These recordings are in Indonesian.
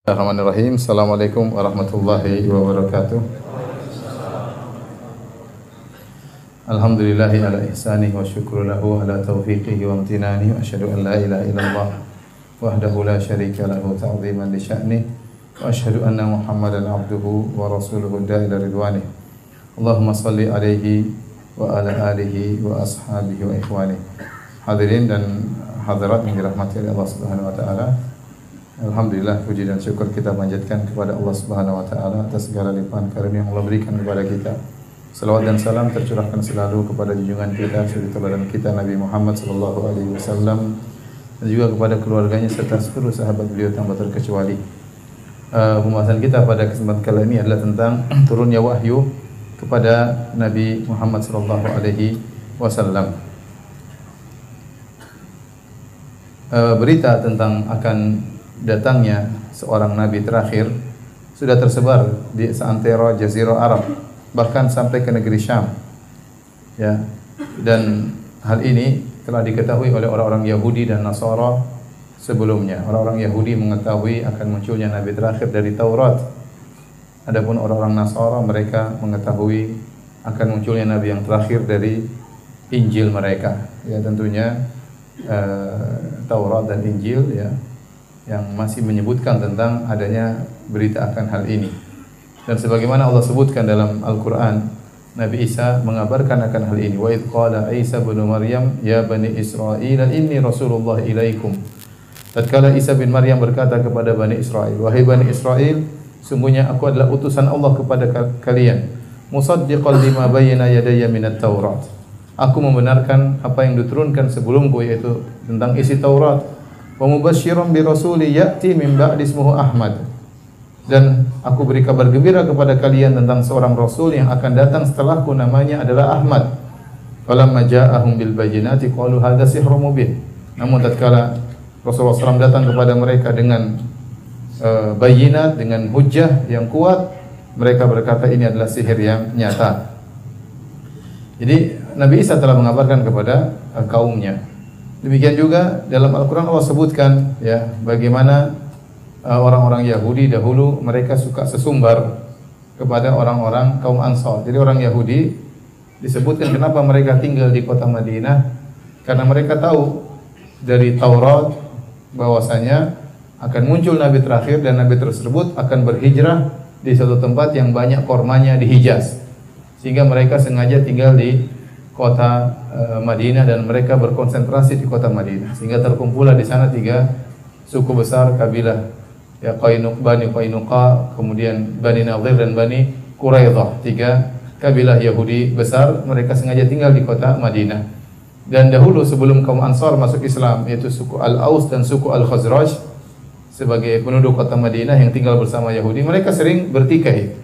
Bismillahirrahmanirrahim. Assalamualaikum warahmatullahi wabarakatuh. Alhamdulillahi ala ihsanihi wa syukru lahu ala taufiqihi wa amtinani wa asyhadu an la ilaha illallah wahdahu la syarika lahu ta'ziman li sya'ni wa asyhadu anna Muhammadan abduhu wa rasuluhu da'ila ridwanih. Allahumma salli alaihi wa ala alihi wa ashabihi wa ikhwani. Hadirin dan hadirat yang dirahmati oleh Allah Subhanahu wa taala. Alhamdulillah puji dan syukur kita panjatkan kepada Allah Subhanahu wa taala atas segala limpahan karunia yang Allah berikan kepada kita. Salawat dan salam tercurahkan selalu kepada junjungan kita, suri teladan kita Nabi Muhammad sallallahu alaihi wasallam dan juga kepada keluarganya serta seluruh sahabat beliau tanpa terkecuali. Uh, pembahasan kita pada kesempatan kali ini adalah tentang turunnya wahyu kepada Nabi Muhammad sallallahu alaihi wasallam. Uh, berita tentang akan datangnya seorang nabi terakhir sudah tersebar di seantero jazirah Arab bahkan sampai ke negeri Syam. Ya. Dan hal ini telah diketahui oleh orang-orang Yahudi dan Nasara sebelumnya. Orang-orang Yahudi mengetahui akan munculnya nabi terakhir dari Taurat. Adapun orang-orang Nasara mereka mengetahui akan munculnya nabi yang terakhir dari Injil mereka. Ya tentunya uh, Taurat dan Injil ya yang masih menyebutkan tentang adanya berita akan hal ini. Dan sebagaimana Allah sebutkan dalam Al-Qur'an, Nabi Isa mengabarkan akan hal ini. Wa qala Isa bin Maryam ya bani Israil inni rasulullah ilaikum. Tatkala Isa bin Maryam berkata kepada Bani Israel, wahai Bani Israel, sungguhnya aku adalah utusan Allah kepada kalian. Musaddiqan lima bayyana yadayya minat Taurat. Aku membenarkan apa yang diturunkan sebelumku yaitu tentang isi Taurat wa mubasysyiran bi rasuli ya'ti min ba'di ismuhu Ahmad. Dan aku beri kabar gembira kepada kalian tentang seorang rasul yang akan datang setelahku namanya adalah Ahmad. Falamma ja'ahum bil bayyinati qalu hadza sihrun mubin. Namun tatkala Rasulullah SAW datang kepada mereka dengan uh, bayinat, dengan hujah yang kuat, mereka berkata ini adalah sihir yang nyata. Jadi Nabi Isa telah mengabarkan kepada uh, kaumnya Demikian juga dalam Al-Quran Allah sebutkan ya bagaimana orang-orang uh, Yahudi dahulu mereka suka sesumbar kepada orang-orang kaum Ansar. Jadi orang Yahudi disebutkan kenapa mereka tinggal di kota Madinah karena mereka tahu dari Taurat bahwasanya akan muncul nabi terakhir dan nabi tersebut akan berhijrah di satu tempat yang banyak kormanya di Hijaz. Sehingga mereka sengaja tinggal di kota uh, Madinah dan mereka berkonsentrasi di kota Madinah. Sehingga terkumpullah di sana tiga suku besar kabilah ya Qainuq Bani Qainuqa kemudian Bani Nadir dan Bani Quraidah. Tiga kabilah Yahudi besar mereka sengaja tinggal di kota Madinah. Dan dahulu sebelum kaum Ansar masuk Islam yaitu suku Al-Aus dan suku Al-Khazraj sebagai penduduk kota Madinah yang tinggal bersama Yahudi mereka sering bertikai.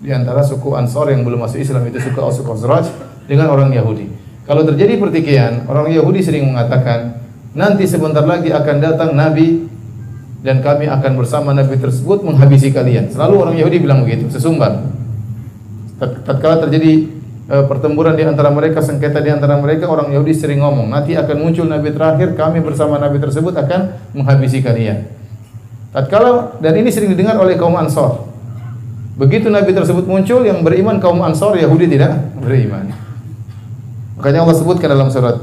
Di antara suku Ansar yang belum masuk Islam itu suku Aus Khazraj dengan orang Yahudi. Kalau terjadi pertikaian, orang Yahudi sering mengatakan, nanti sebentar lagi akan datang Nabi dan kami akan bersama Nabi tersebut menghabisi kalian. Selalu orang Yahudi bilang begitu, sesumbar. Tatkala terjadi e, pertempuran di antara mereka, sengketa di antara mereka, orang Yahudi sering ngomong, nanti akan muncul Nabi terakhir, kami bersama Nabi tersebut akan menghabisi kalian. Tatkala dan ini sering didengar oleh kaum Ansor. Begitu Nabi tersebut muncul, yang beriman kaum Ansor, Yahudi tidak beriman. Makanya Allah sebutkan dalam surat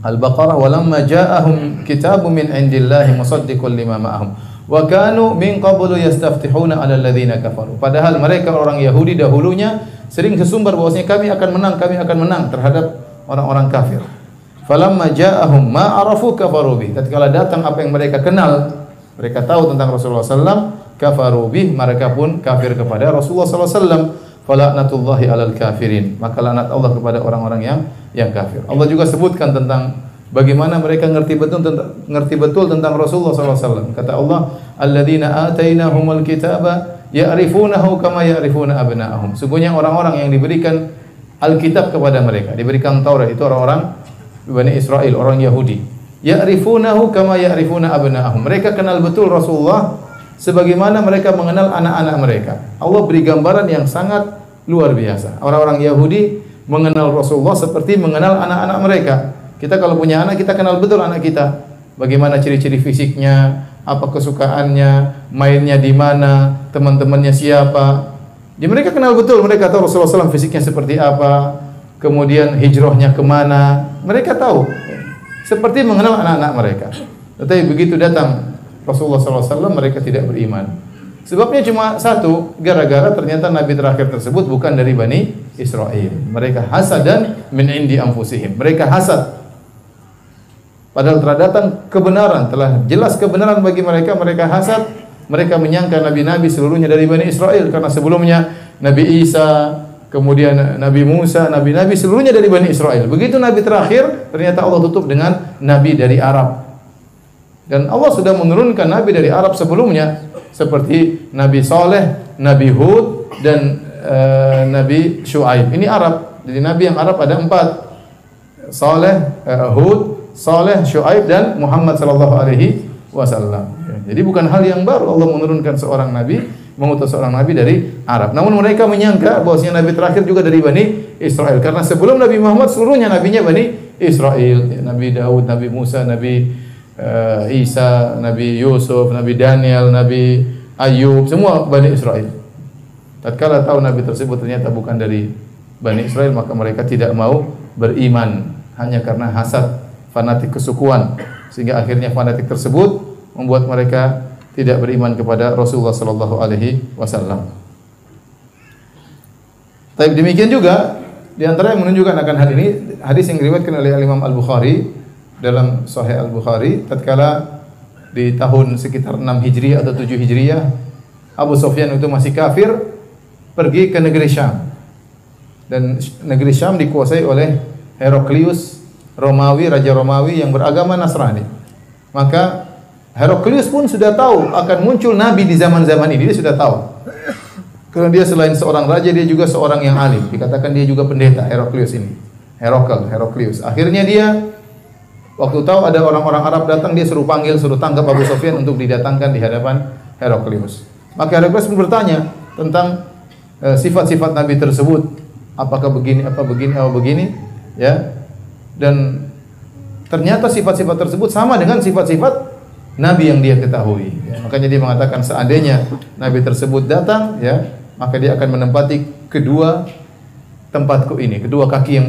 Al-Baqarah walamma ja'ahum kitabun min indillahi musaddiqun lima ma'ahum wa kanu min qablu yastaftihuna 'ala alladhina kafaru. Padahal mereka orang Yahudi dahulunya sering sesumbar bahwasanya kami akan menang, kami akan menang terhadap orang-orang kafir. Falamma ja'ahum ma arafu kafaru bih. Tatkala datang apa yang mereka kenal, mereka tahu tentang Rasulullah sallallahu kafaru bih, mereka pun kafir kepada Rasulullah sallallahu alaihi wasallam falaknatullahi alal kafirin. Maka laknat Allah kepada orang-orang yang yang kafir. Allah juga sebutkan tentang bagaimana mereka ngerti betul tentang ngerti betul tentang Rasulullah SAW kata Allah alladzina atainahumul kitaba ya'rifunahu kama ya'rifuna abna'ahum. Sungguhnya orang-orang yang diberikan Alkitab kepada mereka diberikan Taurat itu orang-orang Bani Israel orang Yahudi. Ya'rifunahu kama ya'rifuna abna'ahum. Mereka kenal betul Rasulullah sebagaimana mereka mengenal anak-anak mereka. Allah beri gambaran yang sangat luar biasa. Orang-orang Yahudi mengenal Rasulullah seperti mengenal anak-anak mereka. Kita kalau punya anak, kita kenal betul anak kita. Bagaimana ciri-ciri fisiknya, apa kesukaannya, mainnya di mana, teman-temannya siapa. Jadi mereka kenal betul, mereka tahu Rasulullah SAW fisiknya seperti apa, kemudian hijrahnya ke mana, mereka tahu. Seperti mengenal anak-anak mereka. Tetapi begitu datang Rasulullah SAW, mereka tidak beriman. Sebabnya cuma satu, gara-gara ternyata Nabi terakhir tersebut bukan dari Bani Israel. Mereka hasad dan min indi. Mereka hasad. Padahal telah datang kebenaran, telah jelas kebenaran bagi mereka, mereka hasad mereka menyangka nabi-nabi seluruhnya dari Bani Israel karena sebelumnya Nabi Isa, kemudian Nabi Musa, nabi-nabi seluruhnya dari Bani Israel. Begitu nabi terakhir, ternyata Allah tutup dengan nabi dari Arab. Dan Allah sudah menurunkan nabi dari Arab sebelumnya seperti Nabi Saleh, Nabi Hud dan uh, Nabi Shu'aib. Ini Arab. Jadi nabi yang Arab ada empat. Saleh, uh, Hud, Saleh, Shu'aib dan Muhammad sallallahu alaihi wasallam. Jadi bukan hal yang baru Allah menurunkan seorang nabi, mengutus seorang nabi dari Arab. Namun mereka menyangka bahwasanya nabi terakhir juga dari Bani Israel karena sebelum Nabi Muhammad seluruhnya nabinya Bani Israel. Nabi Daud, Nabi Musa, Nabi uh, Isa, Nabi Yusuf, Nabi Daniel, Nabi Ayub, semua Bani Israel. Tatkala tahu nabi tersebut ternyata bukan dari Bani Israel, maka mereka tidak mau beriman hanya karena hasad fanatik kesukuan sehingga akhirnya fanatik tersebut membuat mereka tidak beriman kepada Rasulullah sallallahu alaihi wasallam. Tapi demikian juga di antara yang menunjukkan akan hal ini hadis yang diriwayatkan oleh Imam Al-Bukhari dalam Sahih Al-Bukhari tatkala di tahun sekitar 6 Hijriah atau 7 Hijriah Abu Sufyan itu masih kafir pergi ke negeri Syam. Dan negeri Syam dikuasai oleh Heraklius Romawi, raja Romawi yang beragama Nasrani. Maka Heraklius pun sudah tahu akan muncul nabi di zaman-zaman ini, dia sudah tahu. Karena dia selain seorang raja, dia juga seorang yang alim. Dikatakan dia juga pendeta, Heraklius ini. Herakl, Heraklius. Akhirnya dia waktu tahu ada orang-orang Arab datang, dia suruh panggil, suruh tangkap Abu Sufyan untuk didatangkan di hadapan Heraklius. Maka Heraklius pun bertanya tentang eh, sifat-sifat nabi tersebut. Apakah begini, apa begini, apa begini, ya. Dan ternyata sifat-sifat tersebut sama dengan sifat-sifat nabi yang dia ketahui. Ya, makanya dia mengatakan seandainya nabi tersebut datang, ya, maka dia akan menempati kedua tempatku ini, kedua kaki yang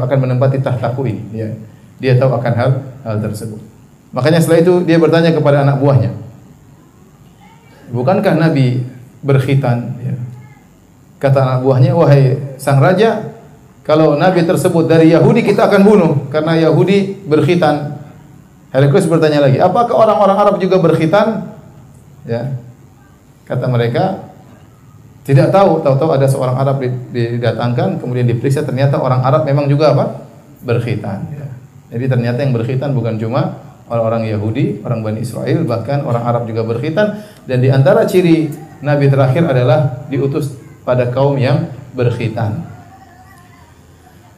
akan menempati tahtaku ini. Ya. Dia tahu akan hal hal tersebut. Makanya setelah itu dia bertanya kepada anak buahnya, bukankah Nabi berkhitan? Ya. Kata anak buahnya, wahai sang raja, kalau Nabi tersebut dari Yahudi kita akan bunuh karena Yahudi berkhitan Heraklius bertanya lagi, apakah orang-orang Arab juga berkhitan? Ya. Kata mereka, tidak tahu, tahu-tahu ada seorang Arab didatangkan, kemudian diperiksa ternyata orang Arab memang juga apa? Berkhitan. Jadi ternyata yang berkhitan bukan cuma orang-orang Yahudi, orang Bani Israel, bahkan orang Arab juga berkhitan. Dan di antara ciri Nabi terakhir adalah diutus pada kaum yang berkhitan.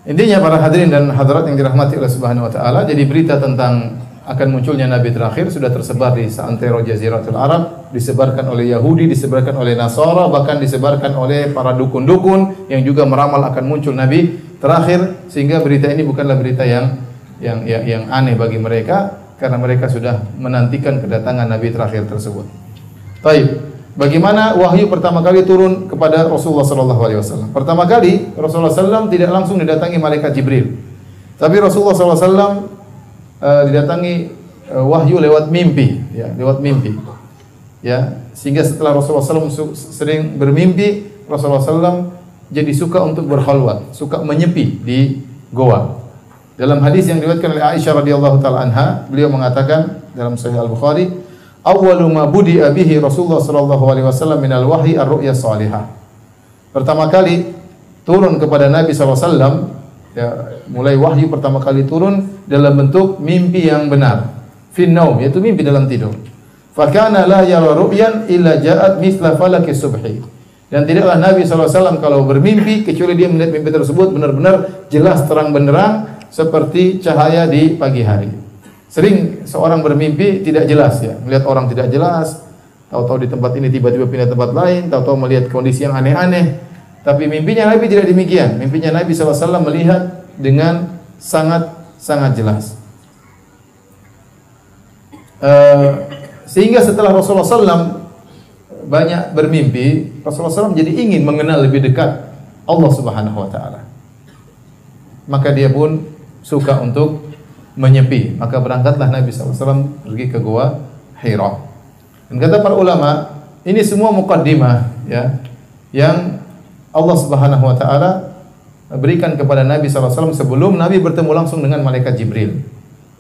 Intinya para hadirin dan hadirat yang dirahmati oleh Subhanahu wa taala, jadi berita tentang akan munculnya nabi terakhir sudah tersebar di seantero jaziratul Arab, disebarkan oleh Yahudi, disebarkan oleh Nasara, bahkan disebarkan oleh para dukun-dukun yang juga meramal akan muncul nabi terakhir sehingga berita ini bukanlah berita yang yang yang, yang aneh bagi mereka karena mereka sudah menantikan kedatangan nabi terakhir tersebut. Baik. Bagaimana wahyu pertama kali turun kepada Rasulullah sallallahu alaihi wasallam? Pertama kali Rasulullah sallallahu tidak langsung didatangi malaikat Jibril. Tapi Rasulullah sallallahu alaihi wasallam uh, didatangi uh, wahyu lewat mimpi, ya, lewat mimpi. Ya, sehingga setelah Rasulullah SAW sering bermimpi, Rasulullah SAW jadi suka untuk berkhalwat, suka menyepi di goa. Dalam hadis yang diriwayatkan oleh Aisyah radhiyallahu taala anha, beliau mengatakan dalam Sahih Al-Bukhari, "Awwalu ma budi'a Rasulullah sallallahu alaihi wasallam minal wahyi ar-ru'ya salihah." Pertama kali turun kepada Nabi SAW ya, mulai wahyu pertama kali turun dalam bentuk mimpi yang benar. Finnaum yaitu mimpi dalam tidur. Fakana la yara ru'yan illa ja'at falaki subhi. Dan tidaklah Nabi SAW kalau bermimpi kecuali dia melihat mimpi tersebut benar-benar jelas terang benderang seperti cahaya di pagi hari. Sering seorang bermimpi tidak jelas ya, melihat orang tidak jelas, tahu-tahu di tempat ini tiba-tiba pindah tempat lain, tahu-tahu melihat kondisi yang aneh-aneh, tapi mimpinya Nabi tidak demikian. Mimpinya Nabi SAW melihat dengan sangat sangat jelas. Uh, sehingga setelah Rasulullah SAW banyak bermimpi, Rasulullah SAW jadi ingin mengenal lebih dekat Allah Subhanahu Wa Taala. Maka dia pun suka untuk menyepi. Maka berangkatlah Nabi SAW pergi ke gua Hira. Dan kata para ulama, ini semua mukaddimah ya yang Allah Subhanahu wa taala berikan kepada Nabi SAW sebelum Nabi bertemu langsung dengan malaikat Jibril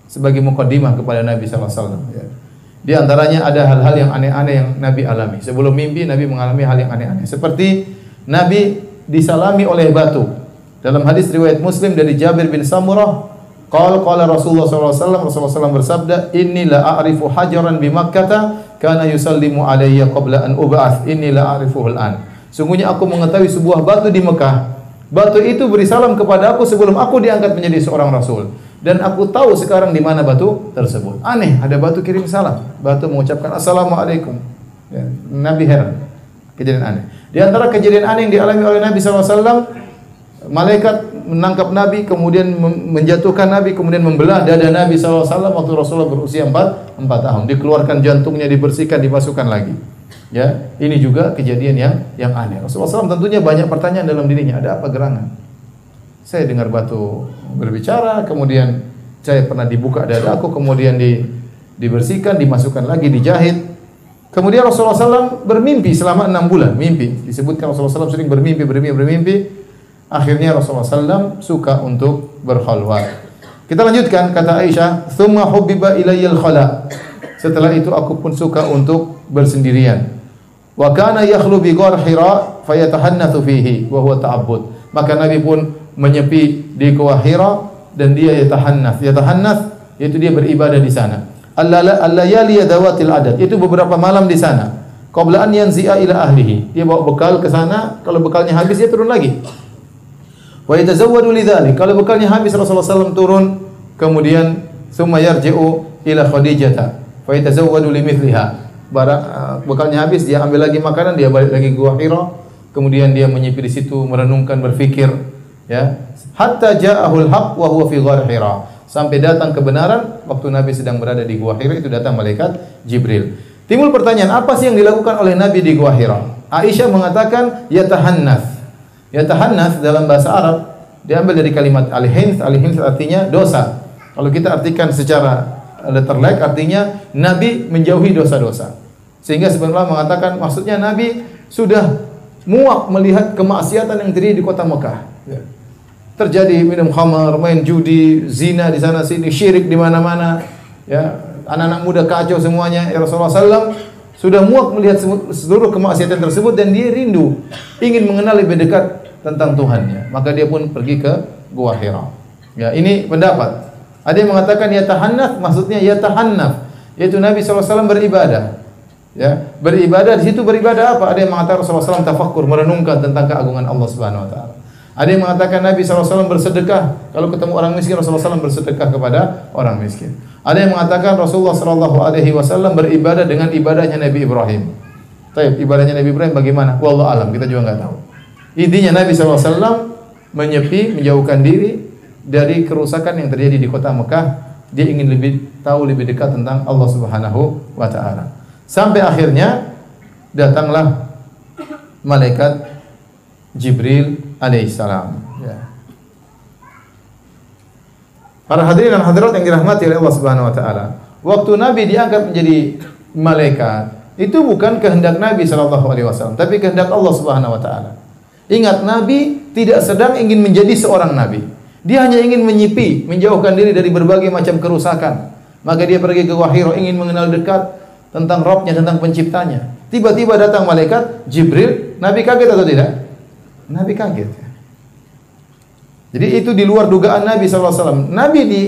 sebagai mukaddimah kepada Nabi SAW. Ya. Di antaranya ada hal-hal yang aneh-aneh yang Nabi alami. Sebelum mimpi Nabi mengalami hal yang aneh-aneh. Seperti Nabi disalami oleh batu. Dalam hadis riwayat Muslim dari Jabir bin Samurah, qala qala Rasulullah SAW Rasulullah SAW bersabda, "Inni la a'rifu hajaran bi Makkah kana yusallimu alayya qabla an ub'ats. Inni la a'rifuhu al-an." Sungguhnya aku mengetahui sebuah batu di Mekah. Batu itu beri salam kepada aku sebelum aku diangkat menjadi seorang rasul dan aku tahu sekarang di mana batu tersebut. Aneh, ada batu kirim salam. Batu mengucapkan assalamualaikum. Ya, Nabi heran. Kejadian aneh. Di antara kejadian aneh yang dialami oleh Nabi SAW, malaikat menangkap Nabi, kemudian menjatuhkan Nabi, kemudian membelah dada Nabi SAW waktu Rasulullah berusia 4, 4 tahun. Dikeluarkan jantungnya, dibersihkan, dimasukkan lagi. Ya, ini juga kejadian yang yang aneh. Rasulullah SAW tentunya banyak pertanyaan dalam dirinya. Ada apa gerangan? Saya dengar batu berbicara, kemudian saya pernah dibuka dadaku, kemudian di, dibersihkan, dimasukkan lagi, dijahit. Kemudian Rasulullah SAW bermimpi selama enam bulan, mimpi. Disebutkan Rasulullah SAW sering bermimpi, bermimpi, bermimpi. Akhirnya Rasulullah SAW suka untuk berkhalwat. Kita lanjutkan kata Aisyah, "Tsumma hubbiba ilayyal khala." Setelah itu aku pun suka untuk bersendirian. Wa kana yakhlu bi ghar Hira fayatahannatsu fihi wa huwa ta'abbud. Maka Nabi pun menyepi di Gua Hira dan dia yatahannath. Yatahannath yaitu dia beribadah di sana. Al-layali dawatil adad. Itu beberapa malam di sana. Qabla an yanzi'a ila ahlihi. Dia bawa bekal ke sana, kalau bekalnya habis dia turun lagi. Wa yatazawwadu lidzalik. Kalau bekalnya habis Rasulullah SAW turun, kemudian summa yarji'u ila Khadijah. Fa yatazawwadu limithliha. Barang uh, bekalnya habis, dia ambil lagi makanan, dia balik lagi Gua Hira. Kemudian dia menyepi di situ, merenungkan, berfikir ya hatta ja'ahul haq wa huwa fi ghar hira sampai datang kebenaran waktu Nabi sedang berada di gua Hira itu datang malaikat Jibril timbul pertanyaan apa sih yang dilakukan oleh Nabi di gua Hira Aisyah mengatakan yatahannath yatahannath dalam bahasa Arab diambil dari kalimat al-hinth al-hinth artinya dosa kalau kita artikan secara letterlek artinya Nabi menjauhi dosa-dosa sehingga sebenarnya mengatakan maksudnya Nabi sudah muak melihat kemaksiatan yang terjadi di kota Mekah. Ya terjadi minum khamar, main judi, zina di sana sini, syirik di mana-mana. Ya, anak-anak muda kacau semuanya. Ya Rasulullah SAW sudah muak melihat seluruh kemaksiatan tersebut dan dia rindu ingin mengenal lebih dekat tentang Tuhannya. Maka dia pun pergi ke Gua Hira. Ya, ini pendapat. Ada yang mengatakan ya tahannaf, maksudnya ya tahannaf, yaitu Nabi SAW beribadah. Ya, beribadah di situ beribadah apa? Ada yang mengatakan Rasulullah SAW tafakkur, merenungkan tentang keagungan Allah Subhanahu wa taala. Ada yang mengatakan Nabi SAW bersedekah. Kalau ketemu orang miskin, Rasulullah SAW bersedekah kepada orang miskin. Ada yang mengatakan Rasulullah SAW beribadah dengan ibadahnya Nabi Ibrahim. Tapi ibadahnya Nabi Ibrahim bagaimana? Wallah alam, kita juga nggak tahu. Intinya Nabi SAW menyepi, menjauhkan diri dari kerusakan yang terjadi di kota Mekah. Dia ingin lebih tahu lebih dekat tentang Allah Subhanahu wa taala. Sampai akhirnya datanglah malaikat Jibril alaihissalam. Ya. Para hadirin dan hadirat yang dirahmati oleh Allah Subhanahu wa taala. Waktu Nabi diangkat menjadi malaikat, itu bukan kehendak Nabi sallallahu alaihi wasallam, tapi kehendak Allah Subhanahu wa taala. Ingat Nabi tidak sedang ingin menjadi seorang nabi. Dia hanya ingin menyipi, menjauhkan diri dari berbagai macam kerusakan. Maka dia pergi ke Wahiro ingin mengenal dekat tentang Robnya, tentang penciptanya. Tiba-tiba datang malaikat Jibril. Nabi kaget atau tidak? Nabi kaget. Jadi itu di luar dugaan Nabi SAW. Nabi di,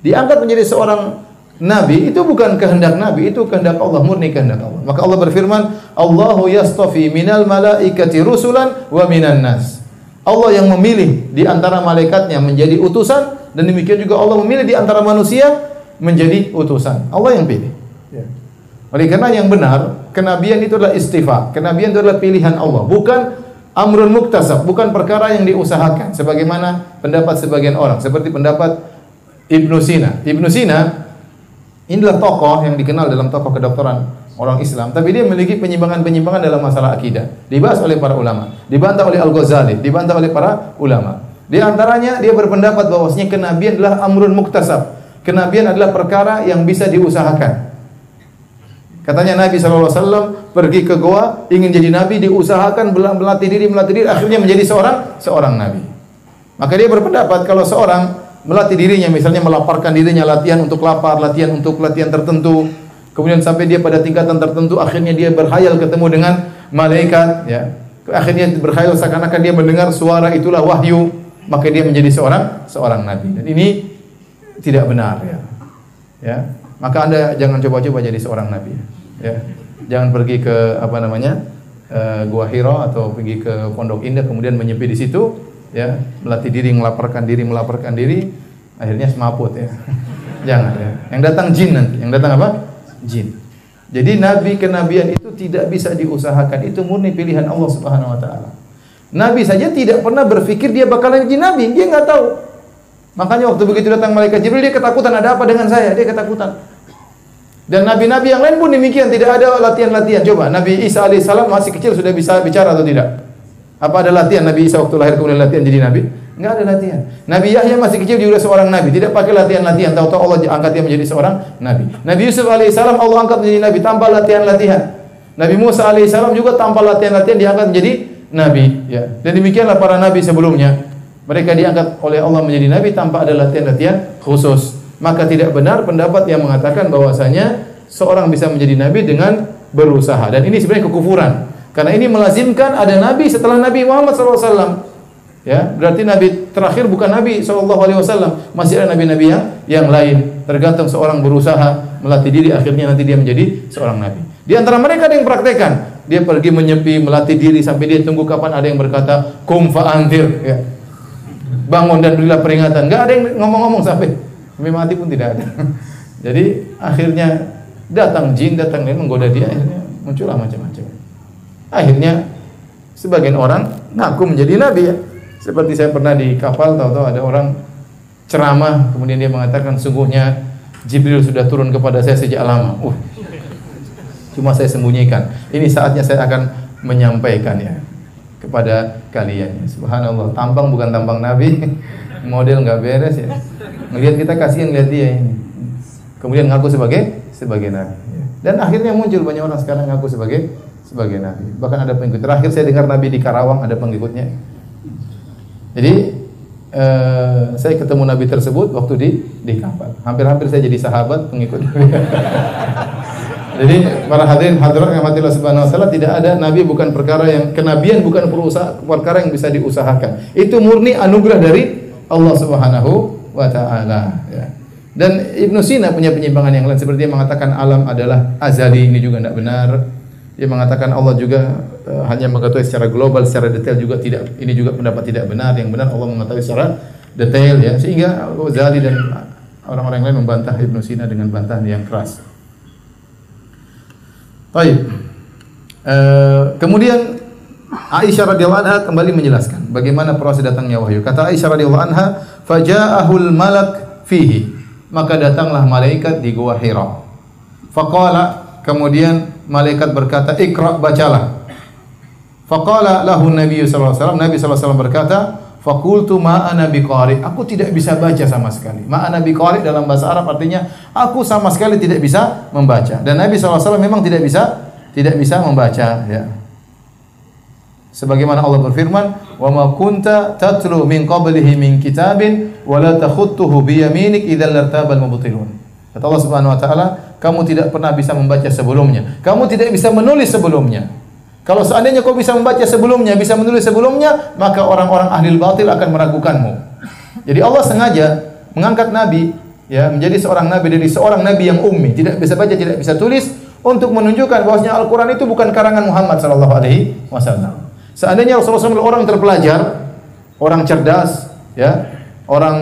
diangkat menjadi seorang Nabi itu bukan kehendak Nabi, itu kehendak Allah, murni kehendak Allah. Maka Allah berfirman, Allahu yastafi minal malaikati rusulan wa minan nas. Allah yang memilih di antara malaikatnya menjadi utusan dan demikian juga Allah memilih di antara manusia menjadi utusan. Allah yang pilih. Ya. Oleh karena yang benar, kenabian itu adalah istifa. Kenabian itu adalah pilihan Allah, bukan amrun muktasab, bukan perkara yang diusahakan sebagaimana pendapat sebagian orang, seperti pendapat Ibnu Sina. Ibnu Sina Inilah tokoh yang dikenal dalam tokoh kedokteran orang Islam, tapi dia memiliki penyimpangan-penyimpangan dalam masalah akidah. Dibahas oleh para ulama, dibantah oleh Al-Ghazali, dibantah oleh para ulama. Di antaranya dia berpendapat bahwasanya kenabian adalah amrun muktasab. Kenabian adalah perkara yang bisa diusahakan. Katanya Nabi SAW pergi ke goa, ingin jadi nabi, diusahakan melatih diri, melatih diri, akhirnya menjadi seorang seorang nabi. Maka dia berpendapat kalau seorang melatih dirinya, misalnya melaparkan dirinya latihan untuk lapar, latihan untuk latihan tertentu, kemudian sampai dia pada tingkatan tertentu, akhirnya dia berhayal ketemu dengan malaikat, ya. Akhirnya berhayal seakan-akan dia mendengar suara itulah wahyu, maka dia menjadi seorang seorang nabi. Dan ini tidak benar ya. Ya. Maka Anda jangan coba-coba jadi seorang nabi. Ya. Jangan pergi ke apa namanya? Uh, Gua Hiro atau pergi ke Pondok Indah kemudian menyepi di situ ya, melatih diri, melaporkan diri, melaporkan diri, akhirnya semaput ya. jangan ya. Yang datang jin nanti. Yang datang apa? Jin. Jadi nabi kenabian itu tidak bisa diusahakan. Itu murni pilihan Allah Subhanahu wa taala. Nabi saja tidak pernah berpikir dia bakalan jadi nabi, dia nggak tahu. Makanya waktu begitu datang malaikat Jibril dia ketakutan ada apa dengan saya? Dia ketakutan. Dan nabi-nabi yang lain pun demikian, tidak ada latihan-latihan. Coba Nabi Isa alaihissalam masih kecil sudah bisa bicara atau tidak? Apa ada latihan Nabi Isa waktu lahir kemudian latihan jadi nabi? Enggak ada latihan. Nabi Yahya masih kecil juga seorang nabi, tidak pakai latihan-latihan. Tahu-tahu Allah angkat dia menjadi seorang nabi. Nabi Yusuf alaihissalam Allah angkat menjadi nabi tanpa latihan-latihan. Nabi Musa alaihissalam juga tanpa latihan-latihan diangkat menjadi nabi ya. Dan demikianlah para nabi sebelumnya. Mereka diangkat oleh Allah menjadi nabi tanpa ada latihan-latihan khusus. Maka tidak benar pendapat yang mengatakan bahwasanya seorang bisa menjadi nabi dengan berusaha dan ini sebenarnya kekufuran. Karena ini melazimkan ada nabi setelah Nabi Muhammad SAW. Ya, berarti nabi terakhir bukan Nabi SAW, masih ada nabi-nabi yang yang lain. Tergantung seorang berusaha melatih diri akhirnya nanti dia menjadi seorang nabi. Di antara mereka ada yang praktekan, dia pergi menyepi, melatih diri sampai dia tunggu kapan ada yang berkata kum fa'anzir ya. Bangun dan berilah peringatan. Enggak ada yang ngomong-ngomong sampai sampai mati pun tidak ada. Jadi akhirnya datang jin, datang lain menggoda dia, akhirnya muncullah macam-macam. Akhirnya sebagian orang ngaku menjadi nabi ya. Seperti saya pernah di kapal tahu-tahu ada orang ceramah kemudian dia mengatakan sungguhnya Jibril sudah turun kepada saya sejak lama. Uh, Cuma saya sembunyikan. Ini saatnya saya akan menyampaikan ya kepada kalian. Subhanallah, tampang bukan tampang Nabi, model nggak beres ya. Melihat kita kasihan lihat dia ini. Kemudian ngaku sebagai sebagai Nabi. Dan akhirnya muncul banyak orang sekarang ngaku sebagai sebagai Nabi. Bahkan ada pengikut. Terakhir saya dengar Nabi di Karawang ada pengikutnya. Jadi eh, saya ketemu Nabi tersebut waktu di di kapal. Hampir-hampir saya jadi sahabat pengikut. Jadi para hadirin hadirat yang mati Allah Subhanahu wa taala tidak ada nabi bukan perkara yang kenabian bukan perusaha perkara yang bisa diusahakan. Itu murni anugerah dari Allah Subhanahu wa taala ya. Dan Ibnu Sina punya penyimpangan yang lain seperti dia mengatakan alam adalah azali ini juga tidak benar. Dia mengatakan Allah juga uh, hanya mengetahui secara global, secara detail juga tidak. Ini juga pendapat tidak benar. Yang benar Allah mengetahui secara detail ya. Sehingga Ghazali dan orang-orang lain membantah Ibnu Sina dengan bantahan yang keras. Baik. Uh, kemudian Aisyah radhiyallahu anha kembali menjelaskan bagaimana proses datangnya wahyu. Kata Aisyah radhiyallahu anha, "Faja'ahul malak fihi." Maka datanglah malaikat di gua Hira. Faqala kemudian malaikat berkata, "Iqra, bacalah." Faqala lahu Nabi sallallahu alaihi wasallam, Nabi sallallahu alaihi wasallam berkata, Fakultu ma'ana biqari. Aku tidak bisa baca sama sekali. Ma'ana biqari dalam bahasa Arab artinya aku sama sekali tidak bisa membaca. Dan Nabi SAW memang tidak bisa tidak bisa membaca ya. Sebagaimana Allah berfirman, "Wa ma kunta tatlu min qablihi min kitabin wa la takhutuhu bi yaminik idzal lartabal mubtilun." Kata Allah Subhanahu wa taala, kamu tidak pernah bisa membaca sebelumnya. Kamu tidak bisa menulis sebelumnya. Kalau seandainya kau bisa membaca sebelumnya, bisa menulis sebelumnya, maka orang-orang ahli batil akan meragukanmu. Jadi Allah sengaja mengangkat nabi ya menjadi seorang nabi dari seorang nabi yang ummi, tidak bisa baca, tidak bisa tulis untuk menunjukkan bahwasanya Al-Qur'an itu bukan karangan Muhammad sallallahu alaihi wasallam. Seandainya Rasulullah SAW orang terpelajar, orang cerdas, ya, orang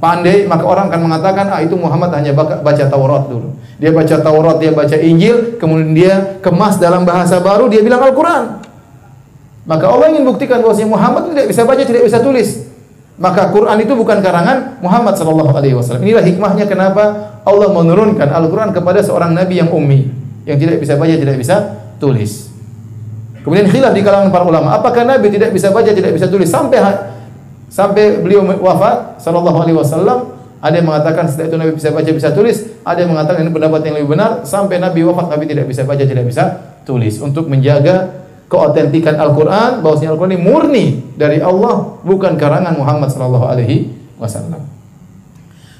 pandai, maka orang akan mengatakan, ah itu Muhammad hanya baca Taurat dulu. Dia baca Taurat, dia baca Injil, kemudian dia kemas dalam bahasa baru, dia bilang Al-Quran. Maka Allah ingin buktikan bahwa Muhammad tidak bisa baca, tidak bisa tulis. Maka Quran itu bukan karangan Muhammad sallallahu alaihi wasallam. Inilah hikmahnya kenapa Allah menurunkan Al-Quran kepada seorang nabi yang ummi, yang tidak bisa baca, tidak bisa tulis. Kemudian khilaf di kalangan para ulama, apakah nabi tidak bisa baca, tidak bisa tulis sampai sampai beliau wafat sallallahu alaihi wasallam? Ada yang mengatakan setelah itu Nabi bisa baca, bisa tulis. Ada yang mengatakan ini pendapat yang lebih benar. Sampai Nabi wafat, Nabi tidak bisa baca, tidak bisa tulis. Untuk menjaga keotentikan Al-Quran, bahwasanya Al-Quran ini murni dari Allah, bukan karangan Muhammad sallallahu alaihi wasallam.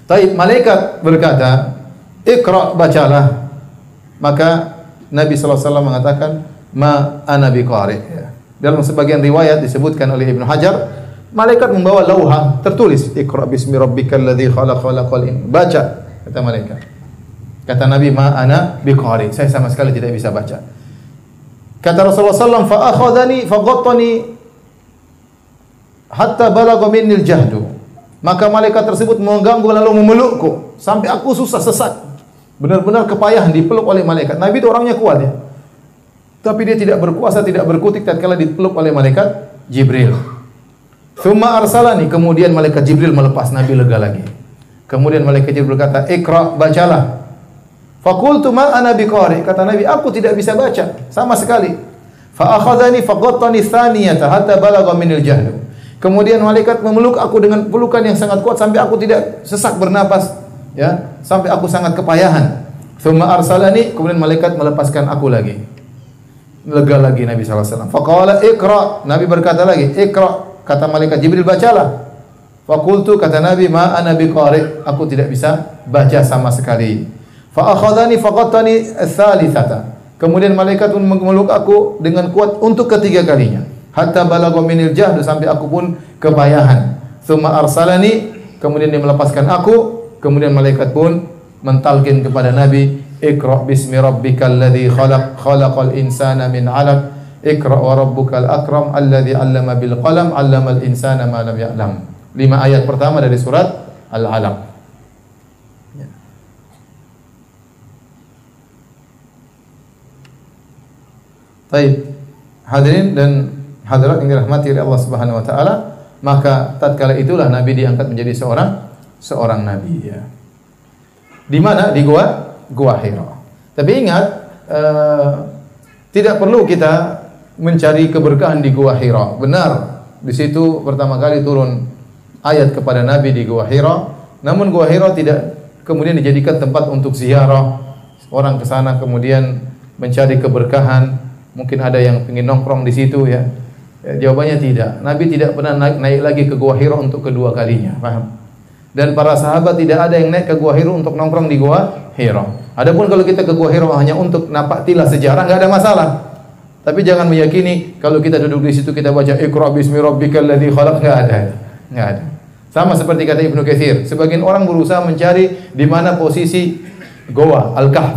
Taib malaikat berkata, "Iqra bacalah." Maka Nabi sallallahu alaihi wasallam mengatakan, "Ma ana biqari." Ya. Dalam sebagian riwayat disebutkan oleh Ibnu Hajar, malaikat membawa lauha tertulis, "Iqra bismi rabbikal ladzi khalaq khalaqal in." Baca kata malaikat. Kata Nabi, "Ma ana biqari." Saya sama sekali tidak bisa baca. Kata Rasulullah SAW, fa akhadhani fa ghattani hatta balagha minni jahdu Maka malaikat tersebut mengganggu lalu memelukku sampai aku susah sesak. Benar-benar kepayahan dipeluk oleh malaikat. Nabi itu orangnya kuat ya. Tapi dia tidak berkuasa, tidak berkutik tatkala dipeluk oleh malaikat Jibril. Thumma arsalani, kemudian malaikat Jibril melepas Nabi lega lagi. Kemudian malaikat Jibril berkata, "Iqra, bacalah." Fakultu ma ana biqari. Kata Nabi, aku tidak bisa baca sama sekali. Fa akhadhani faqattani thaniyata hatta balagha minil jahd. Kemudian malaikat memeluk aku dengan pelukan yang sangat kuat sampai aku tidak sesak bernapas, ya, sampai aku sangat kepayahan. Thumma arsalani, kemudian malaikat melepaskan aku lagi. Lega lagi Nabi wasallam. Faqala iqra. Nabi berkata lagi, iqra. Kata malaikat Jibril, bacalah. Fakultu kata Nabi, ma ana biqari. Aku tidak bisa baca sama sekali. Fa akhadhani faqattani tsalitsata. Kemudian malaikat pun memeluk aku dengan kuat untuk ketiga kalinya. Hatta balagha minil jahd sampai aku pun kepayahan. Tsumma arsalani, kemudian dia melepaskan aku, kemudian malaikat pun mentalkin kepada Nabi, "Iqra bismi rabbikal ladzi khalaq, khalaqal insana min 'alaq." Iqra wa rabbukal akram alladzi 'allama bil qalam 'allamal insana ma lam ya'lam. Lima ayat pertama dari surat Al-Alaq. Baik. Hadirin dan hadirat yang dirahmati oleh Allah Subhanahu wa taala, maka tatkala itulah Nabi diangkat menjadi seorang seorang nabi ya. Di mana? Di gua Gua Hira. Tapi ingat uh, tidak perlu kita mencari keberkahan di Gua Hira. Benar, di situ pertama kali turun ayat kepada Nabi di Gua Hira. Namun Gua Hira tidak kemudian dijadikan tempat untuk ziarah orang ke sana kemudian mencari keberkahan Mungkin ada yang ingin nongkrong di situ ya. ya jawabannya tidak. Nabi tidak pernah naik, naik lagi ke Gua Hira untuk kedua kalinya. Paham? Dan para sahabat tidak ada yang naik ke Gua Hira untuk nongkrong di Gua Hira. Adapun kalau kita ke Gua Hira hanya untuk napak tilah sejarah nggak ada masalah. Tapi jangan meyakini kalau kita duduk di situ kita baca Iqra bismi rabbikal ladzi khalaq enggak ada. Enggak ada. Sama seperti kata Ibnu Katsir, sebagian orang berusaha mencari di mana posisi Goa Al-Kahf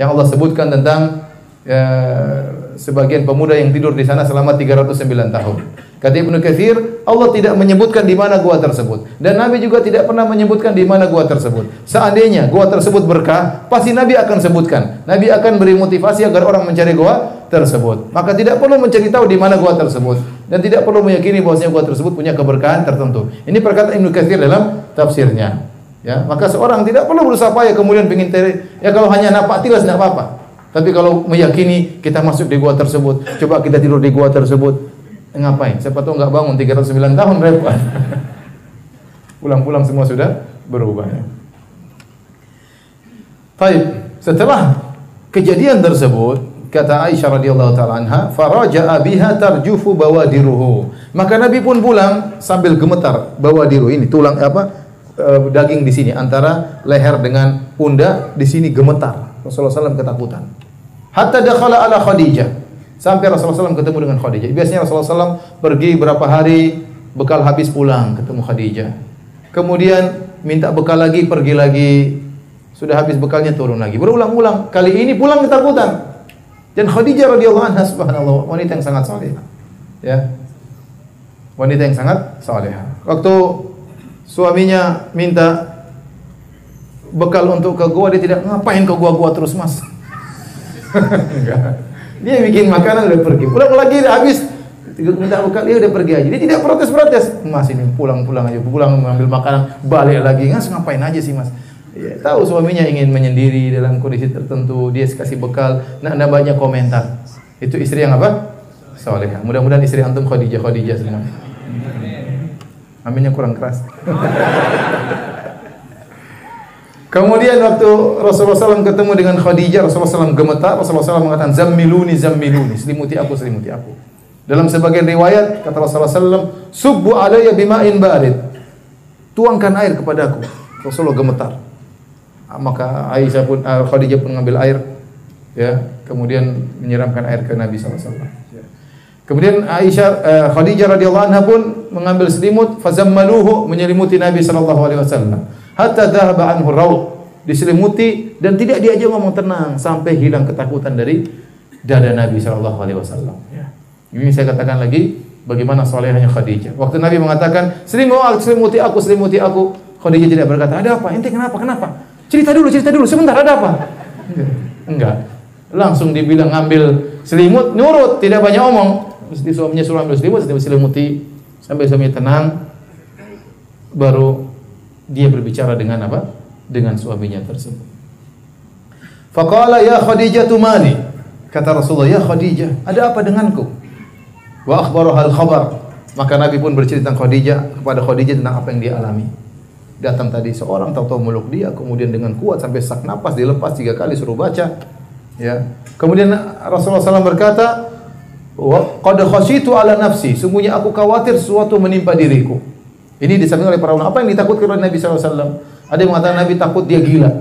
yang Allah sebutkan tentang ya, sebagian pemuda yang tidur di sana selama 309 tahun. Kata Ibnu Katsir, Allah tidak menyebutkan di mana gua tersebut dan Nabi juga tidak pernah menyebutkan di mana gua tersebut. Seandainya gua tersebut berkah, pasti Nabi akan sebutkan. Nabi akan beri motivasi agar orang mencari gua tersebut. Maka tidak perlu mencari tahu di mana gua tersebut dan tidak perlu meyakini bahwasanya gua tersebut punya keberkahan tertentu. Ini perkataan Ibnu Katsir dalam tafsirnya. Ya, maka seorang tidak perlu berusaha payah kemudian ingin ya kalau hanya napak tilas tidak apa-apa. Tapi kalau meyakini kita masuk di gua tersebut, coba kita tidur di gua tersebut, ngapain? Siapa tahu nggak bangun 309 tahun repot. Pulang-pulang semua sudah berubah. Ya. Baik, setelah kejadian tersebut, kata Aisyah radhiyallahu taala anha, faraja'a biha tarjufu bawadiruhu. Maka Nabi pun pulang sambil gemetar bawadiru ini tulang apa? Eh, daging di sini antara leher dengan pundak di sini gemetar. Rasulullah SAW ketakutan. Hatta dakhala ala Khadijah. Sampai Rasulullah SAW ketemu dengan Khadijah. Biasanya Rasulullah SAW pergi berapa hari, bekal habis pulang ketemu Khadijah. Kemudian minta bekal lagi, pergi lagi. Sudah habis bekalnya turun lagi. Berulang-ulang. Kali ini pulang ketakutan. Dan Khadijah radhiyallahu anha subhanallah, wanita yang sangat saleh. Ya. Wanita yang sangat saleh. Waktu suaminya minta bekal untuk ke gua dia tidak ngapain ke gua-gua terus, Mas. Enggak. Dia bikin makanan udah pergi. Pulang lagi habis minta bekal dia udah pergi aja. Dia tidak protes-protes. Mas ini pulang-pulang aja, pulang mengambil makanan, balik lagi. Ngas ngapain aja sih mas? Ya, tahu suaminya ingin menyendiri dalam kondisi tertentu, dia kasih bekal, nah ada banyak komentar. Itu istri yang apa? Solehah. Mudah-mudahan istri antum Khadijah Khadijah semua. Aminnya kurang keras. Kemudian waktu Rasulullah SAW ketemu dengan Khadijah, Rasulullah SAW gemetar, Rasulullah SAW mengatakan, Zammiluni, zammiluni, selimuti aku, selimuti aku. Dalam sebagian riwayat, kata Rasulullah SAW, Subbu alaya bima'in barid. Tuangkan air kepadaku. Rasulullah gemetar. Ah, maka Aisyah pun, uh, Khadijah pun mengambil air, ya, kemudian menyiramkan air ke Nabi SAW. Ya. Kemudian Aisyah uh, Khadijah radhiyallahu anha pun mengambil selimut fazammaluhu menyelimuti Nabi sallallahu alaihi wasallam hatta dhahaba anhu raud diselimuti dan tidak diajak ngomong tenang sampai hilang ketakutan dari dada Nabi sallallahu alaihi wasallam ya. Ini saya katakan lagi bagaimana solehnya Khadijah. Waktu Nabi mengatakan, "Selimuti selimuti aku, selimuti aku." Khadijah tidak berkata, "Ada apa? Ente kenapa? Kenapa?" Cerita dulu, cerita dulu. Sebentar, ada apa? Enggak. Langsung dibilang ngambil selimut, nurut, tidak banyak omong. Mesti suaminya suruh ambil selimut, selimuti sampai suaminya tenang. Baru dia berbicara dengan apa? Dengan suaminya tersebut. Faqala ya Khadijah mali. Kata Rasulullah, "Ya Khadijah, ada apa denganku?" Wa akhbaru hal khabar. Maka Nabi pun bercerita tentang Khadijah kepada Khadijah tentang apa yang dia alami. Datang tadi seorang tahu-tahu meluk dia, kemudian dengan kuat sampai sak napas dilepas tiga kali suruh baca. Ya. Kemudian Rasulullah SAW berkata, "Wa qad khasyitu ala nafsi." Sungguhnya aku khawatir sesuatu menimpa diriku. Ini disampaikan oleh para ulama. Apa yang ditakutkan oleh Nabi SAW? Ada yang mengatakan Nabi takut dia gila.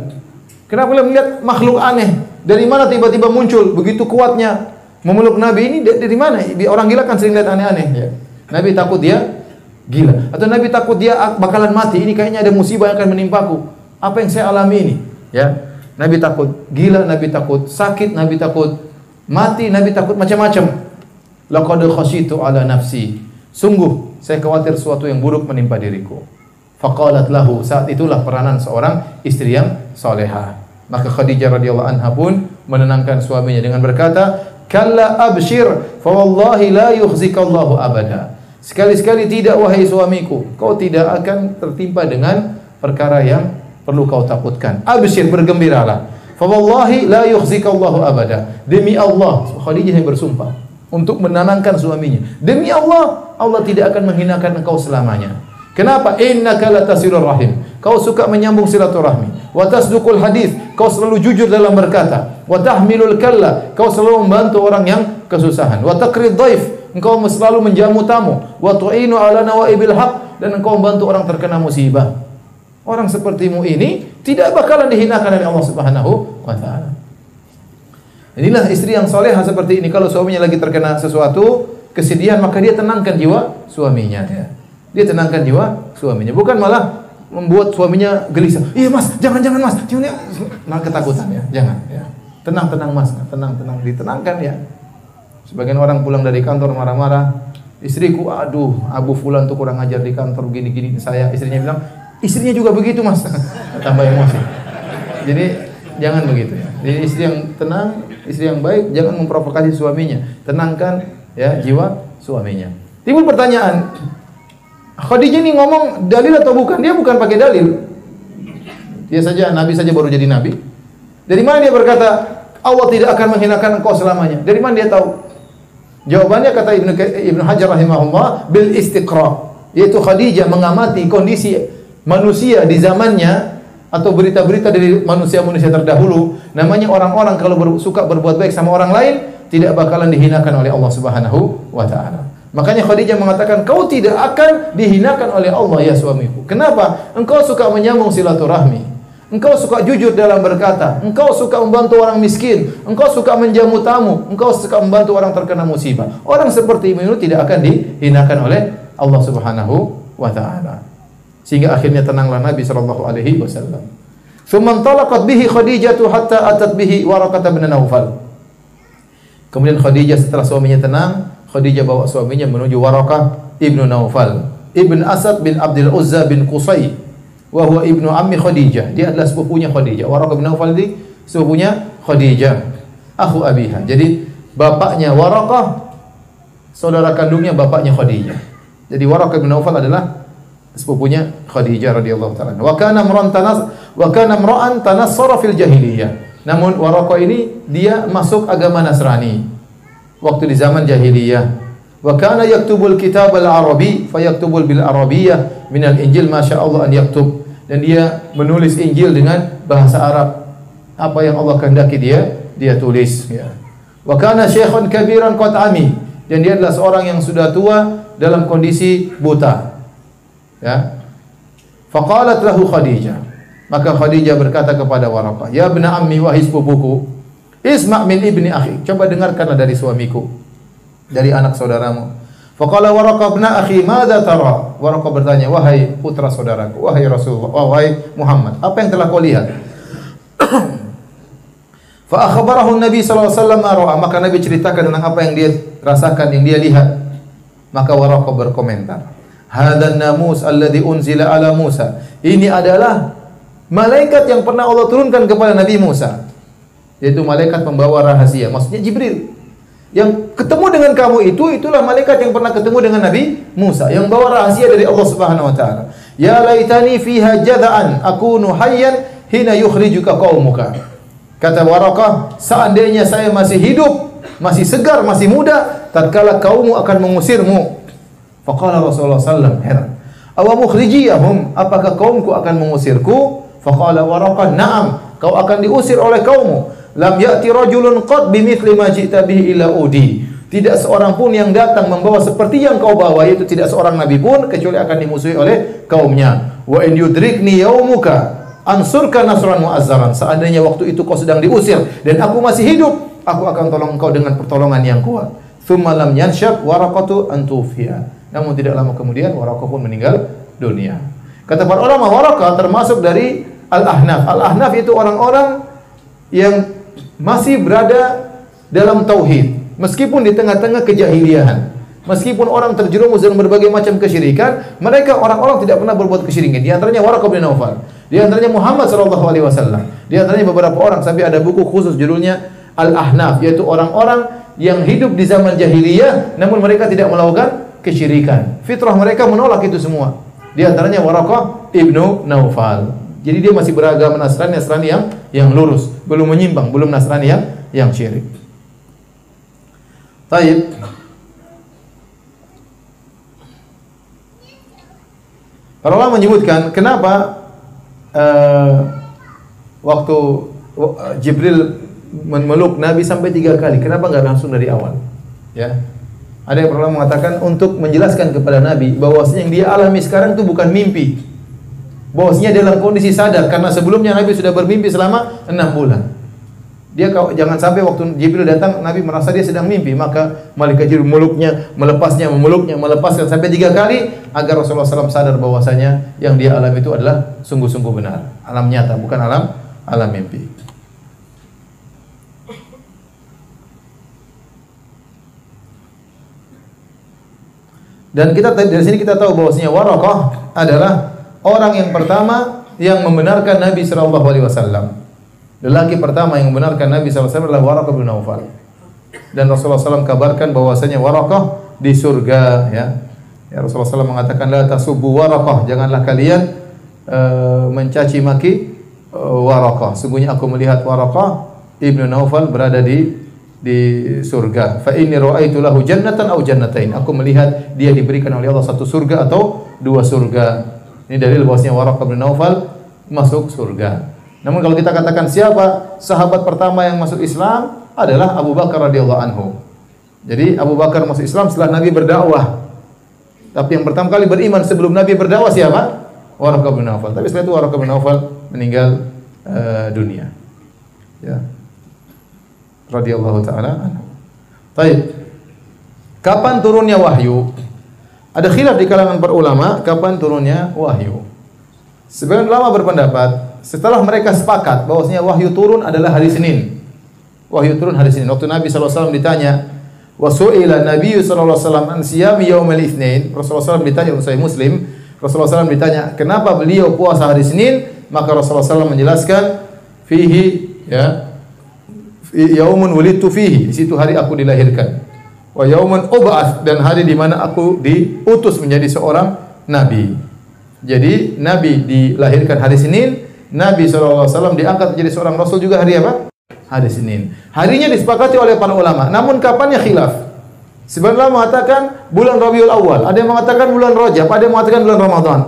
Kenapa boleh melihat makhluk aneh? Dari mana tiba-tiba muncul begitu kuatnya memeluk Nabi ini dari mana? Orang gila kan sering lihat aneh-aneh. Ya. Nabi takut dia gila. Atau Nabi takut dia bakalan mati. Ini kayaknya ada musibah yang akan menimpaku. Apa yang saya alami ini? Ya. Nabi takut gila, Nabi takut sakit, Nabi takut mati, Nabi takut macam-macam. Laqad khasyitu ala nafsi. Sungguh saya khawatir sesuatu yang buruk menimpa diriku. Faqalat lahu, saat itulah peranan seorang istri yang soleha. Maka Khadijah radhiyallahu anha pun menenangkan suaminya dengan berkata, "Kalla abshir, fa wallahi la yukhzikallahu abada." Sekali-sekali tidak wahai suamiku, kau tidak akan tertimpa dengan perkara yang perlu kau takutkan. Abshir bergembiralah. Fa wallahi la yukhzikallahu abada. Demi Allah, Khadijah yang bersumpah untuk menenangkan suaminya. Demi Allah, Allah tidak akan menghinakan engkau selamanya. Kenapa? Innaka latasirur rahim. Kau suka menyambung silaturahmi. Wa tasduqul hadis. Kau selalu jujur dalam berkata. Wa tahmilul kalla. Kau selalu membantu orang yang kesusahan. Wa taqrid dhaif. Engkau selalu menjamu tamu. Wa tu'inu ala nawaibil haq dan engkau membantu orang terkena musibah. Orang sepertimu ini tidak bakalan dihinakan oleh Allah Subhanahu wa taala. Inilah istri yang soleha seperti ini. Kalau suaminya lagi terkena sesuatu kesedihan, maka dia tenangkan jiwa suaminya. Ya. Dia tenangkan jiwa suaminya. Bukan malah membuat suaminya gelisah. Iya mas, jangan jangan mas, jangan ya. Nah, ketakutan ya, jangan. Ya. Tenang tenang mas, tenang tenang, ditenangkan ya. Sebagian orang pulang dari kantor marah-marah, istriku, aduh, Abu Fulan tuh kurang ajar di kantor gini-gini. Saya istrinya bilang, istrinya juga begitu mas, tambah emosi. Jadi jangan begitu ya. Jadi istri yang tenang, istri yang baik jangan memprovokasi suaminya. Tenangkan ya jiwa suaminya. Timbul pertanyaan, Khadijah ini ngomong dalil atau bukan? Dia bukan pakai dalil. Dia saja nabi saja baru jadi nabi. Dari mana dia berkata Allah tidak akan menghinakan engkau selamanya? Dari mana dia tahu? Jawabannya kata Ibnu Ibnu Hajar rahimahullah bil istiqra, yaitu Khadijah mengamati kondisi manusia di zamannya atau berita-berita dari manusia-manusia terdahulu, namanya orang-orang kalau ber, suka berbuat baik sama orang lain tidak bakalan dihinakan oleh Allah Subhanahu wa taala. Makanya Khadijah mengatakan, "Kau tidak akan dihinakan oleh Allah ya suamiku." Kenapa? Engkau suka menyambung silaturahmi. Engkau suka jujur dalam berkata, engkau suka membantu orang miskin, engkau suka menjamu tamu, engkau suka membantu orang terkena musibah. Orang seperti ini tidak akan dihinakan oleh Allah Subhanahu wa taala. Sehingga akhirnya tenanglah Nabi sallallahu alaihi wasallam. Thumma talaqat bihi Khadijah hatta atat bihi Waraqah bin Naufal. Kemudian Khadijah setelah suaminya tenang, Khadijah bawa suaminya menuju Waraqah ibnu Naufal, ibn Asad bin Abdul Uzza bin Qusay, wa huwa ibnu ammi Khadijah. Dia adalah sepupunya Khadijah. Waraqah bin Naufal ini sepupunya Khadijah, akhu abiha. Jadi bapaknya Waraqah saudara kandungnya bapaknya Khadijah. Jadi Waraqah bin Naufal adalah sepupunya Khadijah radhiyallahu taala. Wa kana tanas wa kana imra'an tanassara fil jahiliyah. Namun Waraqah ini dia masuk agama Nasrani waktu di zaman jahiliyah. Wa kana yaktubul kitab al-arabi fayaktubul bil arabiyyah min al-injil masya Allah an yaktub dan dia menulis Injil dengan bahasa Arab apa yang Allah kehendaki dia dia tulis ya. Wa kana syekhun kabiran qad ami dan dia adalah seorang yang sudah tua dalam kondisi buta. Ya. Faqalat lahu Khadijah. Maka Khadijah berkata kepada Waraqah, "Ya bna ammi wahai sepupuku, isma' min ibni akhi. Coba dengarkanlah dari suamiku, dari anak saudaramu. Faqala Waraqah bna akhi, "Madza tara?" Waraqah bertanya, "Wahai putra saudaraku, wahai Rasulullah, wahai Muhammad, apa yang telah kau lihat?" Fa akhbarahu Nabi sallallahu alaihi wasallam maka Nabi ceritakan tentang apa yang dia rasakan, yang dia lihat. Maka Waraqah berkomentar, "Hadzal namus alladhi unzila ala Musa." Ini adalah malaikat yang pernah Allah turunkan kepada Nabi Musa. Yaitu malaikat pembawa rahasia, maksudnya Jibril. Yang ketemu dengan kamu itu itulah malaikat yang pernah ketemu dengan Nabi Musa yang bawa rahasia dari Allah Subhanahu wa taala. Ya laitani fiha jada'an akunu hayyan hina yukhrijuka qaumuka. Kata Warakah, seandainya saya masih hidup, masih segar, masih muda, tatkala kaummu akan mengusirmu. Faqala Rasulullah sallallahu heran. Awa mukhrijiyahum, apakah kaumku akan mengusirku? Faqala Warakah, na'am, kau akan diusir oleh kaummu. Lam ya'ti rajulun qad bimithli ma ji'ta bihi ila udi. Tidak seorang pun yang datang membawa seperti yang kau bawa yaitu tidak seorang nabi pun kecuali akan dimusuhi oleh kaumnya. Wa in yudrikni yaumuka ansurka nasran mu'azzaran. Seandainya waktu itu kau sedang diusir dan aku masih hidup, aku akan tolong engkau dengan pertolongan yang kuat. Thumma lam yanshab waraqatu antufiya. Namun tidak lama kemudian Waraqah pun meninggal dunia. Kata para ulama Waraqah termasuk dari Al-Ahnaf. Al-Ahnaf itu orang-orang yang masih berada dalam tauhid meskipun di tengah-tengah kejahiliahan. Meskipun orang terjerumus dalam berbagai macam kesyirikan, mereka orang-orang tidak pernah berbuat kesyirikan. Di antaranya Waraqah bin Naufal. Di antaranya Muhammad sallallahu alaihi wasallam. Di antaranya beberapa orang sampai ada buku khusus judulnya Al-Ahnaf yaitu orang-orang yang hidup di zaman jahiliyah namun mereka tidak melakukan kesyirikan. Fitrah mereka menolak itu semua. Di antaranya Waraqah ibnu Naufal. Jadi dia masih beragama Nasrani, Nasrani yang yang lurus, belum menyimpang, belum Nasrani yang yang syirik. Taib. Para ulama menyebutkan kenapa uh, waktu uh, Jibril memeluk Nabi sampai tiga kali. Kenapa nggak langsung dari awal? Ya. Ada yang pernah mengatakan untuk menjelaskan kepada Nabi bahwasanya yang dia alami sekarang itu bukan mimpi. Bahwasanya dalam kondisi sadar karena sebelumnya Nabi sudah bermimpi selama enam bulan. Dia kau, jangan sampai waktu Jibril datang Nabi merasa dia sedang mimpi, maka malaikat Jibril meluknya, melepasnya, memeluknya, melepaskan sampai tiga kali agar Rasulullah SAW sadar bahwasanya yang dia alami itu adalah sungguh-sungguh benar, alam nyata bukan alam alam mimpi. Dan kita dari sini kita tahu bahwasanya Waraqah adalah orang yang pertama yang membenarkan Nabi sallallahu alaihi wasallam. Lelaki pertama yang membenarkan Nabi SAW adalah Waraqah bin Naufal. Dan Rasulullah SAW kabarkan bahwasanya Waraqah di surga ya. Ya Rasulullah SAW mengatakan la tasubbu Waraqah, janganlah kalian uh, mencaci maki uh, Waraqah. Sungguhnya aku melihat Waraqah Ibnu Naufal berada di di surga. Fa inni ra'aitu lahu jannatan aw jannatain. Aku melihat dia diberikan oleh Allah satu surga atau dua surga. Ini dalil bahwasanya Waraqah bin Naufal masuk surga. Namun kalau kita katakan siapa sahabat pertama yang masuk Islam adalah Abu Bakar radhiyallahu anhu. Jadi Abu Bakar masuk Islam setelah Nabi berdakwah. Tapi yang pertama kali beriman sebelum Nabi berdakwah siapa? Waraqah bin Nawfal. Tapi setelah itu Waraqah bin Nawfal meninggal uh, dunia. Ya. Radhiyallahu taala anhu. Baik. Kapan turunnya wahyu? Ada khilaf di kalangan para ulama kapan turunnya wahyu. Sebagian ulama berpendapat setelah mereka sepakat bahwasanya wahyu turun adalah hari Senin. Wahyu turun hari Senin. Waktu Nabi SAW ditanya, wa su'ila Nabi sallallahu alaihi wasallam an siyami yaumil. Rasulullah SAW ditanya Muslim, Rasulullah SAW ditanya, "Kenapa beliau puasa hari Senin?" Maka Rasulullah SAW menjelaskan, "Fihi ya yaumun wulidtu fihi." Di situ hari aku dilahirkan. wa yauman ub'ats dan hari di mana aku diutus menjadi seorang nabi. Jadi nabi dilahirkan hari Senin, Nabi SAW diangkat menjadi seorang rasul juga hari apa? Hari Senin. Harinya disepakati oleh para ulama. Namun kapannya khilaf? Sebenarnya mengatakan bulan Rabiul Awal, ada yang mengatakan bulan Rajab, ada yang mengatakan bulan Ramadan.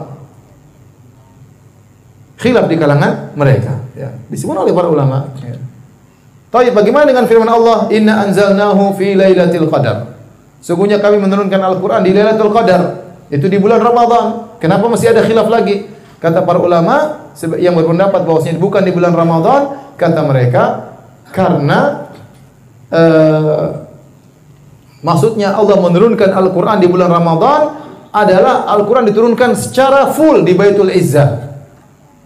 Khilaf di kalangan mereka. Ya. Disebut oleh para ulama. Ya. Tapi bagaimana dengan firman Allah? Inna anzalnahu fi lailatul qadar. Sungguhnya kami menurunkan Al-Quran di Lailatul Qadar. Itu di bulan Ramadan. Kenapa masih ada khilaf lagi? Kata para ulama yang berpendapat bahwasanya bukan di bulan Ramadan, kata mereka karena uh, maksudnya Allah menurunkan Al-Quran di bulan Ramadan adalah Al-Quran diturunkan secara full di Baitul Izzah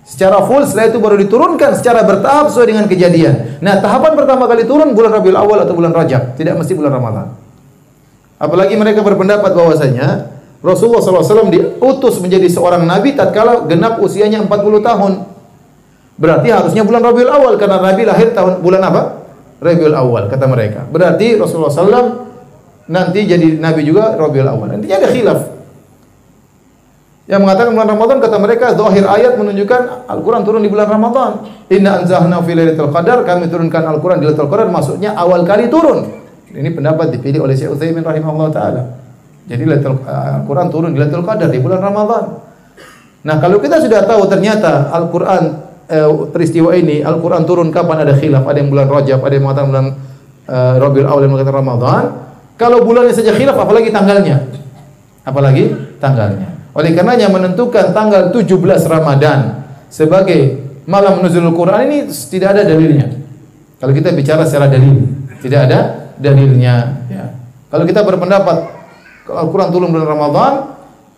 secara full setelah itu baru diturunkan secara bertahap sesuai dengan kejadian. Nah, tahapan pertama kali turun bulan Rabiul Awal atau bulan Rajab, tidak mesti bulan Ramadan. Apalagi mereka berpendapat bahwasanya Rasulullah SAW diutus menjadi seorang nabi tatkala genap usianya 40 tahun. Berarti harusnya bulan Rabiul Awal karena Nabi lahir tahun bulan apa? Rabiul Awal kata mereka. Berarti Rasulullah SAW nanti jadi nabi juga Rabiul Awal. Nantinya ada khilaf. Yang mengatakan bulan Ramadan kata mereka zahir ayat menunjukkan Al-Qur'an turun di bulan Ramadan. Inna anzahna fi lailatul qadar, kami turunkan Al-Qur'an di Lailatul Qadar maksudnya awal kali turun. Ini pendapat dipilih oleh Syekh Utsaimin rahimahullah taala. Jadi uh, Al-Qur'an turun di Lailatul Qadar di bulan Ramadan. Nah, kalau kita sudah tahu ternyata Al-Qur'an uh, peristiwa ini Al-Qur'an turun kapan ada khilaf, ada yang bulan Rajab, ada yang mengatakan bulan uh, Rabiul Awal, yang mengatakan Ramadan. Kalau bulannya saja khilaf apalagi tanggalnya? Apalagi tanggalnya. Oleh karenanya menentukan tanggal 17 Ramadan sebagai malam nuzulul Quran ini tidak ada dalilnya. Kalau kita bicara secara dalil, tidak ada dalilnya. Ya. Kalau kita berpendapat Al-Quran turun bulan Ramadan,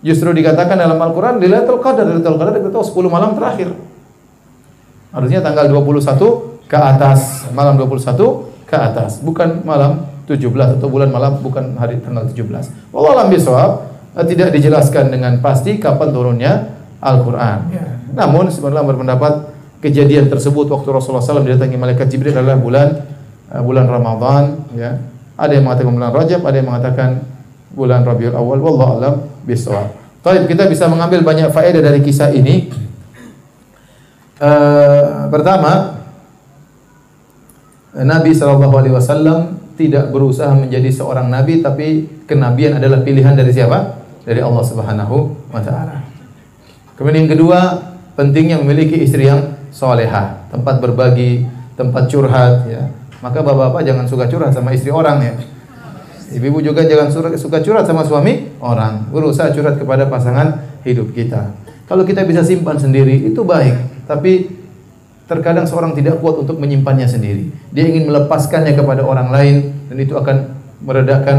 justru dikatakan dalam Al-Quran Lailatul Qadar, Lailatul Qadar kita tahu 10 malam terakhir. Harusnya tanggal 21 ke atas, malam 21 ke atas, bukan malam 17 atau bulan malam bukan hari tanggal 17. Wallahu a'lam bishawab. Eh, tidak dijelaskan dengan pasti kapan turunnya Al-Quran. Ya. Namun sebenarnya berpendapat kejadian tersebut waktu Rasulullah SAW didatangi malaikat Jibril adalah bulan uh, bulan Ramadan. Ya. Ada yang mengatakan bulan Rajab, ada yang mengatakan bulan Rabiul Awal. Wallahu alam bisawab. Baik, kita bisa mengambil banyak faedah dari kisah ini. Uh, pertama, Nabi Shallallahu Alaihi Wasallam tidak berusaha menjadi seorang nabi, tapi kenabian adalah pilihan dari siapa? Dari Allah Subhanahu wa taala. Kemudian yang kedua, pentingnya memiliki istri yang solehah, tempat berbagi, tempat curhat ya. Maka bapak-bapak jangan suka curhat sama istri orang ya. Ibu-ibu juga jangan suka curhat sama suami orang. Berusaha curhat kepada pasangan hidup kita. Kalau kita bisa simpan sendiri itu baik, tapi terkadang seorang tidak kuat untuk menyimpannya sendiri. Dia ingin melepaskannya kepada orang lain dan itu akan meredakan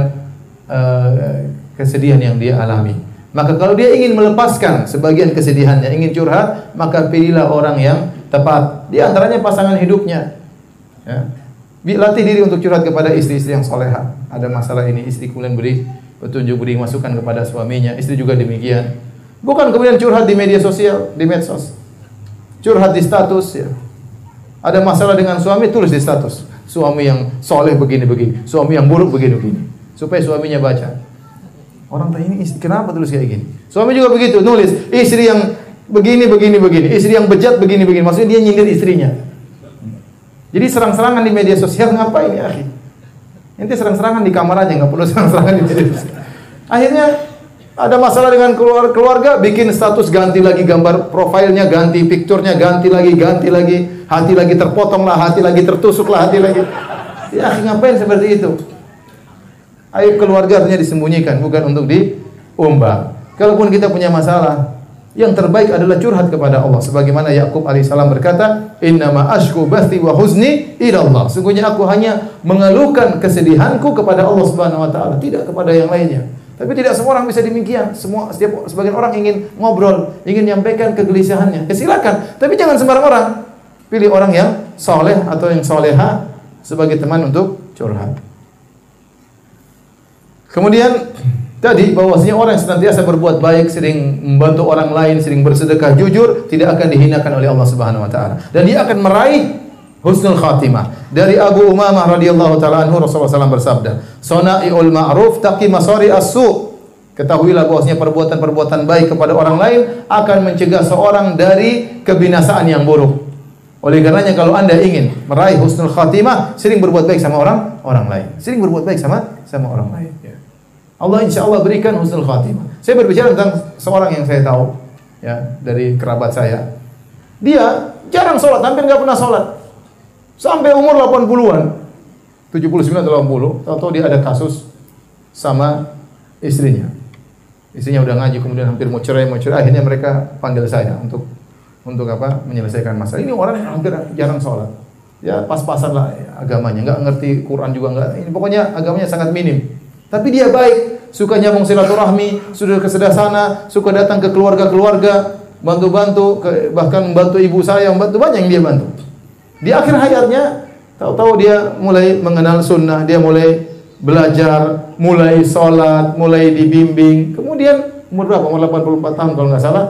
uh, kesedihan yang dia alami. Maka kalau dia ingin melepaskan sebagian kesedihannya, ingin curhat, maka pilihlah orang yang tepat. Di antaranya pasangan hidupnya. Ya. Latih diri untuk curhat kepada istri-istri yang soleha. Ada masalah ini, istri kemudian beri petunjuk, beri masukan kepada suaminya. Istri juga demikian. Bukan kemudian curhat di media sosial, di medsos. Curhat di status ya. Ada masalah dengan suami, tulis di status. Suami yang soleh begini-begini, suami yang buruk begini-begini. Supaya suaminya baca. Orang tanya ini istri, kenapa tulis kayak gini? Suami juga begitu, nulis istri yang begini begini begini, istri yang bejat begini begini. Maksudnya dia nyindir istrinya. Jadi serang-serangan di media sosial ngapain ya? Nanti serang-serangan di kamar aja, nggak perlu serang-serangan di media sosial. Akhirnya ada masalah dengan keluarga, bikin status ganti lagi gambar profilnya, ganti picturenya, ganti lagi, ganti lagi, hati lagi terpotong lah, hati lagi tertusuk lah, hati lagi. Ya, ngapain seperti itu? Aib keluarga artinya disembunyikan, bukan untuk diumbar. Kalaupun kita punya masalah, yang terbaik adalah curhat kepada Allah. Sebagaimana Yakub alaihissalam berkata, Innama ashku bathi wa ila Allah. Sungguhnya aku hanya mengeluhkan kesedihanku kepada Allah Subhanahu wa taala, tidak kepada yang lainnya. Tapi tidak semua orang bisa demikian. Semua setiap sebagian orang ingin ngobrol, ingin menyampaikan kegelisahannya. Kesilakan, tapi jangan sembarang orang. Pilih orang yang soleh atau yang soleha sebagai teman untuk curhat. Kemudian tadi bahwasanya orang yang senantiasa berbuat baik, sering membantu orang lain, sering bersedekah jujur, tidak akan dihinakan oleh Allah Subhanahu wa taala. Dan dia akan meraih husnul khatimah. Dari Abu Umamah radhiyallahu taala anhu Rasulullah SAW bersabda, "Sana'iul ma'ruf taqi masari as-su." Ketahuilah bahwasanya perbuatan-perbuatan baik kepada orang lain akan mencegah seorang dari kebinasaan yang buruk. Oleh karenanya kalau Anda ingin meraih husnul khatimah, sering berbuat baik sama orang orang lain. Sering berbuat baik sama sama orang lain. Allah insya Allah berikan husnul khatimah. Saya berbicara tentang seorang yang saya tahu ya dari kerabat saya. Dia jarang sholat, hampir nggak pernah sholat. Sampai umur 80-an. 79 80, tahu-tahu dia ada kasus sama istrinya. Istrinya udah ngaji kemudian hampir mau cerai, mau cerai, akhirnya mereka panggil saya untuk untuk apa? menyelesaikan masalah. Ini orang hampir jarang sholat. Ya pas-pasan lah agamanya, nggak ngerti Quran juga nggak. Ini pokoknya agamanya sangat minim. Tapi dia baik, suka nyambung silaturahmi, sudah ke sana, suka datang ke keluarga-keluarga, bantu-bantu, bahkan membantu ibu saya, membantu banyak yang dia bantu. Di akhir hayatnya, tahu-tahu dia mulai mengenal sunnah, dia mulai belajar, mulai sholat, mulai dibimbing. Kemudian umur berapa? Umur 84 tahun kalau nggak salah,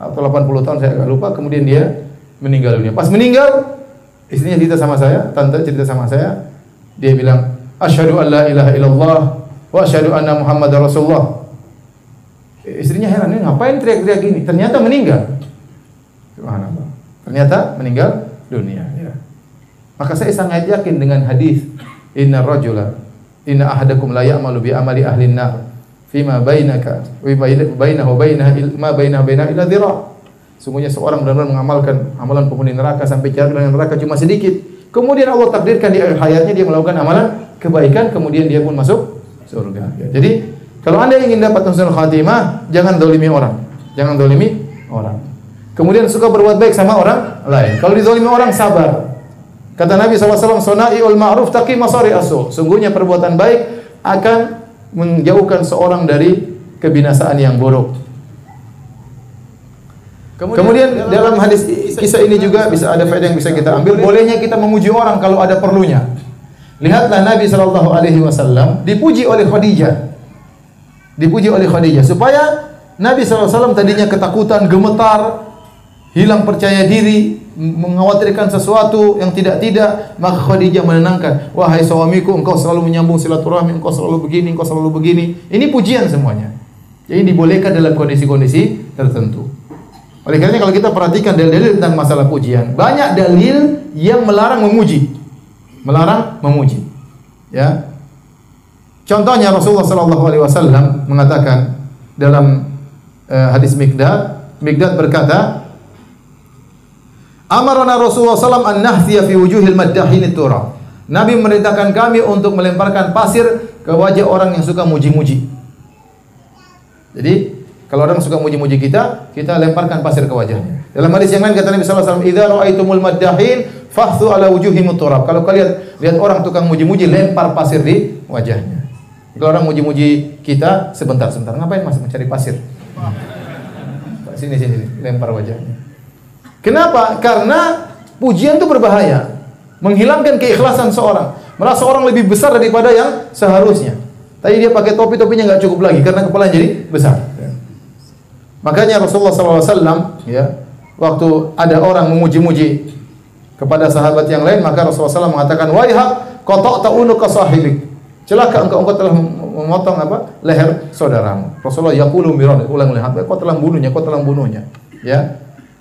atau 80 tahun saya nggak lupa. Kemudian dia meninggal dunia. Pas meninggal, istrinya cerita sama saya, tante cerita sama saya, dia bilang, Asyhadu an la ilaha illallah wa asyhadu anna Muhammad Rasulullah. Istrinya heran, ini ngapain teriak-teriak gini? Ternyata meninggal. Ternyata meninggal dunia. Ya. Maka saya sangat yakin dengan hadis Inna rajula Inna ahadakum la ya'malu bi amali ahli nar fima bainaka wa bainahu bainaha ma bainahu bainaha illa dhira. Sungguhnya seorang benar-benar mengamalkan amalan penghuni neraka sampai jarak dengan neraka cuma sedikit. Kemudian Allah takdirkan di akhir hayatnya dia melakukan amalan kebaikan kemudian dia pun masuk surga. Ya. Jadi kalau Anda ingin dapat husnul khatimah, jangan dolimi orang. Jangan dolimi orang. Kemudian suka berbuat baik sama orang lain. Kalau dizalimi orang sabar. Kata Nabi SAW, Sona'iul ma'ruf taqi masari asu. Sungguhnya perbuatan baik akan menjauhkan seorang dari kebinasaan yang buruk. Kemudian, Kemudian dalam hadis kisah ini juga bisa ada faedah yang bisa kita ambil. Bolehnya kita memuji orang kalau ada perlunya. Lihatlah Nabi Shallallahu Alaihi Wasallam dipuji oleh Khadijah, dipuji oleh Khadijah supaya Nabi SAW tadinya ketakutan, gemetar, hilang percaya diri, mengkhawatirkan sesuatu yang tidak-tidak, maka Khadijah menenangkan, "Wahai suamiku, engkau selalu menyambung silaturahmi, engkau selalu begini, engkau selalu begini." Ini pujian semuanya. Jadi dibolehkan dalam kondisi-kondisi tertentu. Oleh karena kalau kita perhatikan dalil-dalil tentang masalah pujian, banyak dalil yang melarang memuji. Melarang memuji. Ya. Contohnya Rasulullah sallallahu alaihi wasallam mengatakan dalam uh, hadis Mikdad, Mikdad berkata, Amarana Rasulullah SAW an nahtiya fi wujuhil maddahin turab. Nabi memerintahkan kami untuk melemparkan pasir ke wajah orang yang suka muji-muji. Jadi kalau orang suka muji-muji kita, kita lemparkan pasir ke wajahnya. Dalam hadis yang lain kata Nabi sallallahu alaihi wasallam, "Idza ra'aitumul maddahin fahthu ala wujuhim turab." Kalau kalian lihat orang tukang muji-muji, lempar pasir di wajahnya. Kalau orang muji-muji kita, sebentar sebentar, ngapain Mas mencari pasir? Sini sini, lempar wajahnya. Kenapa? Karena pujian itu berbahaya. Menghilangkan keikhlasan seorang. Merasa orang lebih besar daripada yang seharusnya. Tadi dia pakai topi, topinya nggak cukup lagi karena kepalanya jadi besar. Makanya Rasulullah SAW, ya, waktu ada orang memuji-muji kepada sahabat yang lain, maka Rasulullah SAW mengatakan, Waiha, kotok ta'unu ke sahibik. Celaka engkau, engkau telah memotong apa? leher saudaramu. Rasulullah yaqulu miran, ulang ulang kau telah membunuhnya, kau telah membunuhnya. Ya,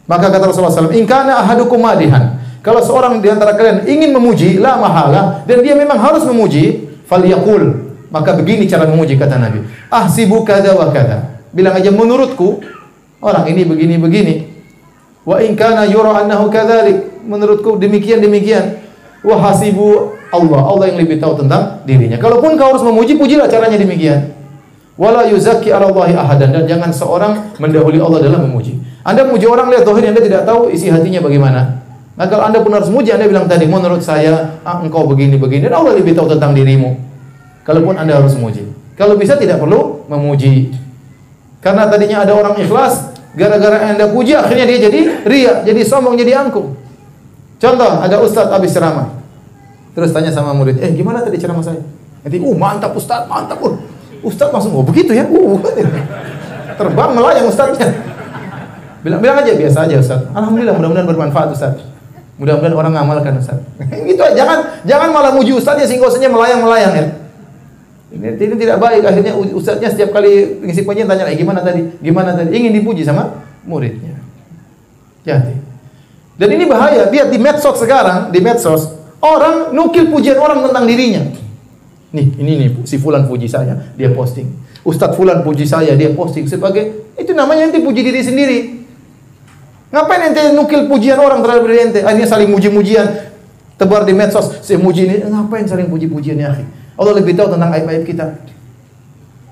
maka kata Rasulullah SAW, Inkana ahadukum madihan. Kalau seorang di antara kalian ingin memuji, la mahala, dan dia memang harus memuji, yakul. Maka begini cara memuji kata Nabi. Ahsibu kada wa kada. Bilang aja menurutku, orang ini begini-begini. Wa inkana yura annahu kadzalik. Menurutku demikian demikian. Wa hasibu Allah. Allah yang lebih tahu tentang dirinya. Kalaupun kau harus memuji, pujilah caranya demikian. Wala yuzakki 'ala Allahi ahadan dan jangan seorang mendahului Allah dalam memuji. Anda memuji orang lihat zahir Anda tidak tahu isi hatinya bagaimana. Nah kalau Anda pun harus memuji, Anda bilang tadi, menurut saya, ah, engkau begini-begini, dan Allah lebih tahu tentang dirimu. Kalaupun Anda harus memuji. Kalau bisa tidak perlu memuji. Karena tadinya ada orang ikhlas, gara-gara Anda puji, akhirnya dia jadi ria, jadi sombong, jadi angkuh. Contoh, ada ustadz habis ceramah. Terus tanya sama murid, eh gimana tadi ceramah saya? Nanti, uh mantap ustadz, mantap. Uh. Ustadz langsung, oh begitu ya? Uh. Terbang melayang ustadznya. Bilang bilang aja biasa aja Ustaz. Alhamdulillah mudah-mudahan bermanfaat Ustaz. Mudah-mudahan orang ngamalkan Ustaz. itu jangan jangan malah muji ustaznya sehingga ustaznya melayang-melayang ya. Ini, ini tidak baik akhirnya ustaznya setiap kali ngisi pengajian tanya lagi gimana tadi? Gimana tadi? Ingin dipuji sama muridnya. Jadi dan ini bahaya. Lihat di medsos sekarang, di medsos orang nukil pujian orang tentang dirinya. Nih, ini nih si fulan puji saya, dia posting. Ustadz fulan puji saya, dia posting sebagai itu namanya nanti puji diri sendiri. Ngapain ente nukil pujian orang terhadap diri ente? Akhirnya saling muji-mujian tebar di medsos. Saya muji ini, ngapain saling puji-pujian ya? Allah lebih tahu tentang aib-aib kita.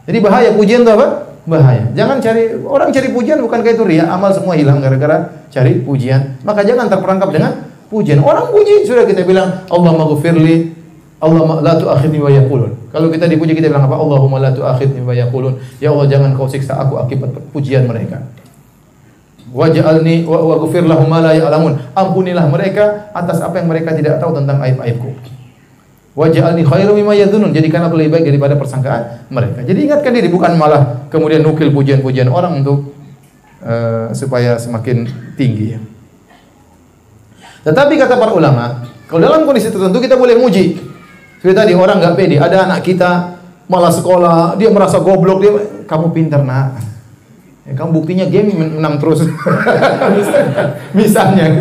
Jadi bahaya pujian itu apa? Bahaya. Jangan cari orang cari pujian bukan kayak itu ria, amal semua hilang gara-gara cari pujian. Maka jangan terperangkap dengan pujian. Orang puji sudah kita bilang Allah maghfirli, Allah la tu'akhidni wa yaqulun. Kalau kita dipuji kita bilang apa? Allahumma la tu'akhidni wa yaqulun. Ya Allah jangan kau siksa aku akibat pujian mereka waj'alni wa ghfir lahum ma la ya'lamun. Ampunilah mereka atas apa yang mereka tidak tahu tentang aib-aibku. Waj'alni khairu mimma yadhunun. Jadikan aku lebih baik daripada persangkaan mereka. Jadi ingatkan diri bukan malah kemudian nukil pujian-pujian orang untuk uh, supaya semakin tinggi ya. Tetapi kata para ulama, kalau dalam kondisi tertentu kita boleh muji. Seperti tadi orang nggak pede, ada anak kita malah sekolah, dia merasa goblok, dia kamu pintar nak Ya, kamu buktinya game menang terus. Misalnya,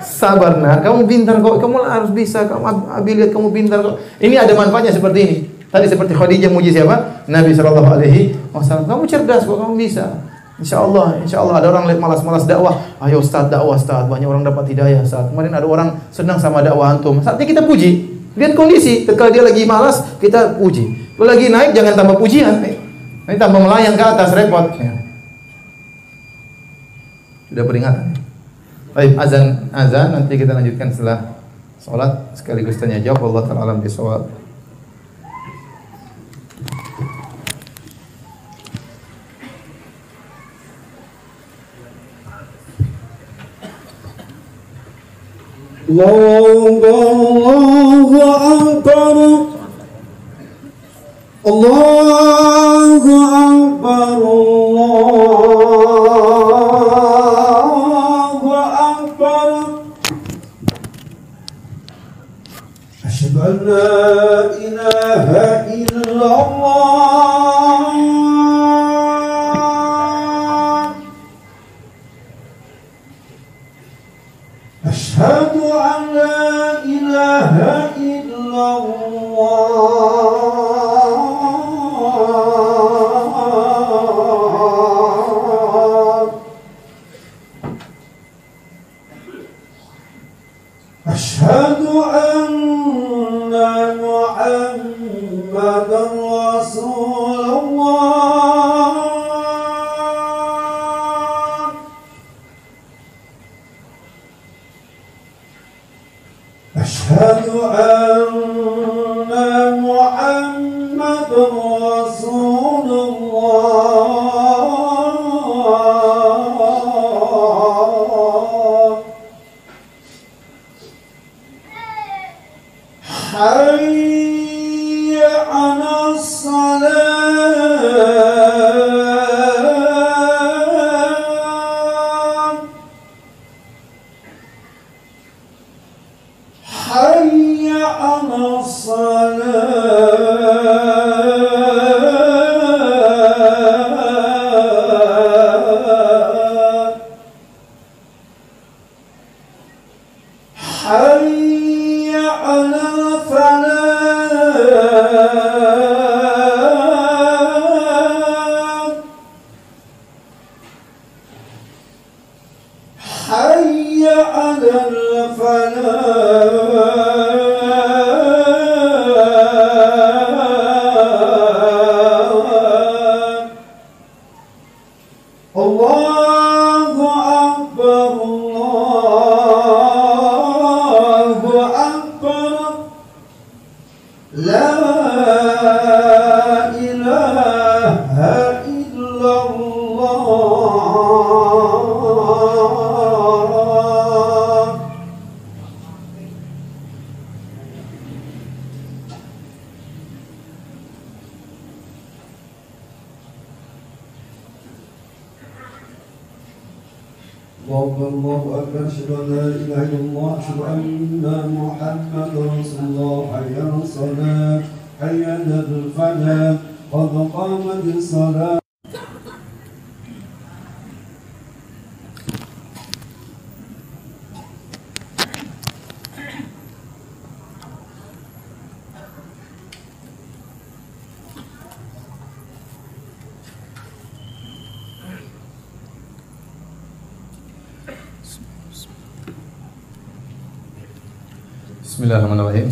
sabar nak, kamu pintar kok, kamu harus bisa, kamu Abi lihat kamu pintar kok. Ini ada manfaatnya seperti ini. Tadi seperti Khadijah muji siapa? Nabi Shallallahu Alaihi Wasallam. Kamu cerdas kok, kamu bisa. Insya Allah, insya Allah ada orang malas-malas dakwah. Ayo Ustaz dakwah Ustaz, banyak orang dapat hidayah Ustaz. Kemarin ada orang senang sama dakwah antum. Saatnya kita puji. Lihat kondisi, ketika dia lagi malas, kita puji. Kalau lagi naik jangan tambah pujian. Ini tambah melayang ke atas repot. Ya. Sudah peringatan. Baik, azan azan nanti kita lanjutkan setelah salat sekaligus tanya jawab Allah taala alam bisawab. Allahu Akbar Allahu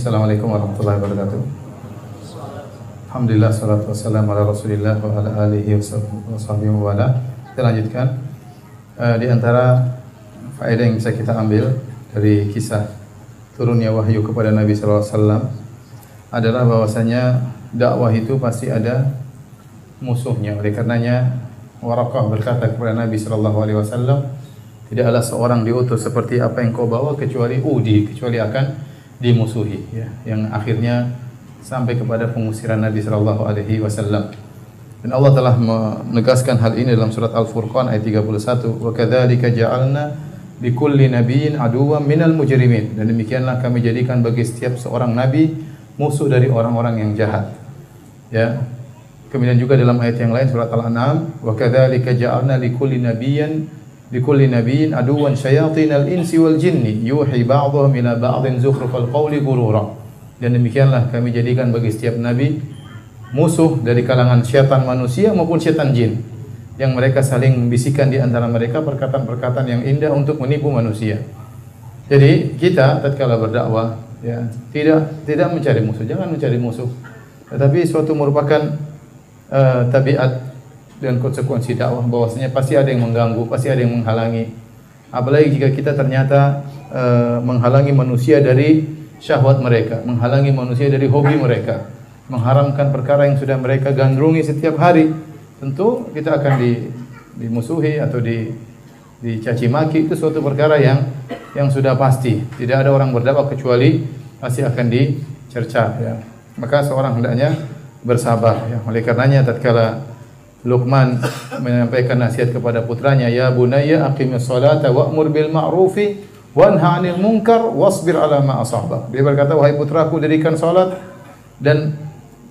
Assalamualaikum warahmatullahi wabarakatuh. Alhamdulillah salatu wassalamu ala Rasulillah wa ala alihi wa sahbihi wa ala. Kita lanjutkan Eh, di antara faedah yang bisa kita ambil dari kisah turunnya wahyu kepada Nabi sallallahu alaihi wasallam adalah bahwasanya dakwah itu pasti ada musuhnya. Oleh karenanya Warakah berkata kepada Nabi sallallahu alaihi wasallam, tidaklah seorang diutus seperti apa yang kau bawa kecuali udi, kecuali akan dimusuhi ya. Yang akhirnya sampai kepada pengusiran Nabi sallallahu alaihi wasallam. Dan Allah telah menegaskan hal ini dalam surat Al-Furqan ayat 31, "Wa kadzalika ja'alna likulli nabiyyin aduwwan minal mujrimin." Dan demikianlah kami jadikan bagi setiap seorang nabi musuh dari orang-orang yang jahat. Ya. Kemudian juga dalam ayat yang lain surat Al-An'am, "Wa kadzalika ja'alna likulli nabiyyin likulli nabiyyin aduwwan syayatinal insi wal jinni yuhi ba'dhum ila ba'dhin zukhrufal qawli gurura." Dan demikianlah kami jadikan bagi setiap nabi musuh dari kalangan syaitan manusia maupun syaitan jin yang mereka saling membisikkan di antara mereka perkataan-perkataan yang indah untuk menipu manusia. Jadi kita tatkala berdakwah ya tidak tidak mencari musuh, jangan mencari musuh. Tetapi suatu merupakan uh, tabiat dan konsekuensi dakwah bahwasanya pasti ada yang mengganggu, pasti ada yang menghalangi. Apalagi jika kita ternyata uh, menghalangi manusia dari syahwat mereka, menghalangi manusia dari hobi mereka mengharamkan perkara yang sudah mereka gandrungi setiap hari, tentu kita akan di, dimusuhi atau di dicaci maki itu suatu perkara yang yang sudah pasti. Tidak ada orang berdakwah kecuali pasti akan dicerca ya. Maka seorang hendaknya bersabar ya. Oleh karenanya tatkala Luqman menyampaikan nasihat kepada putranya, "Ya bunayya aqimis salata wa'mur bil ma'rufi wanha 'anil munkar wasbir 'ala ma asabak." Dia berkata, "Wahai putraku, dirikan salat dan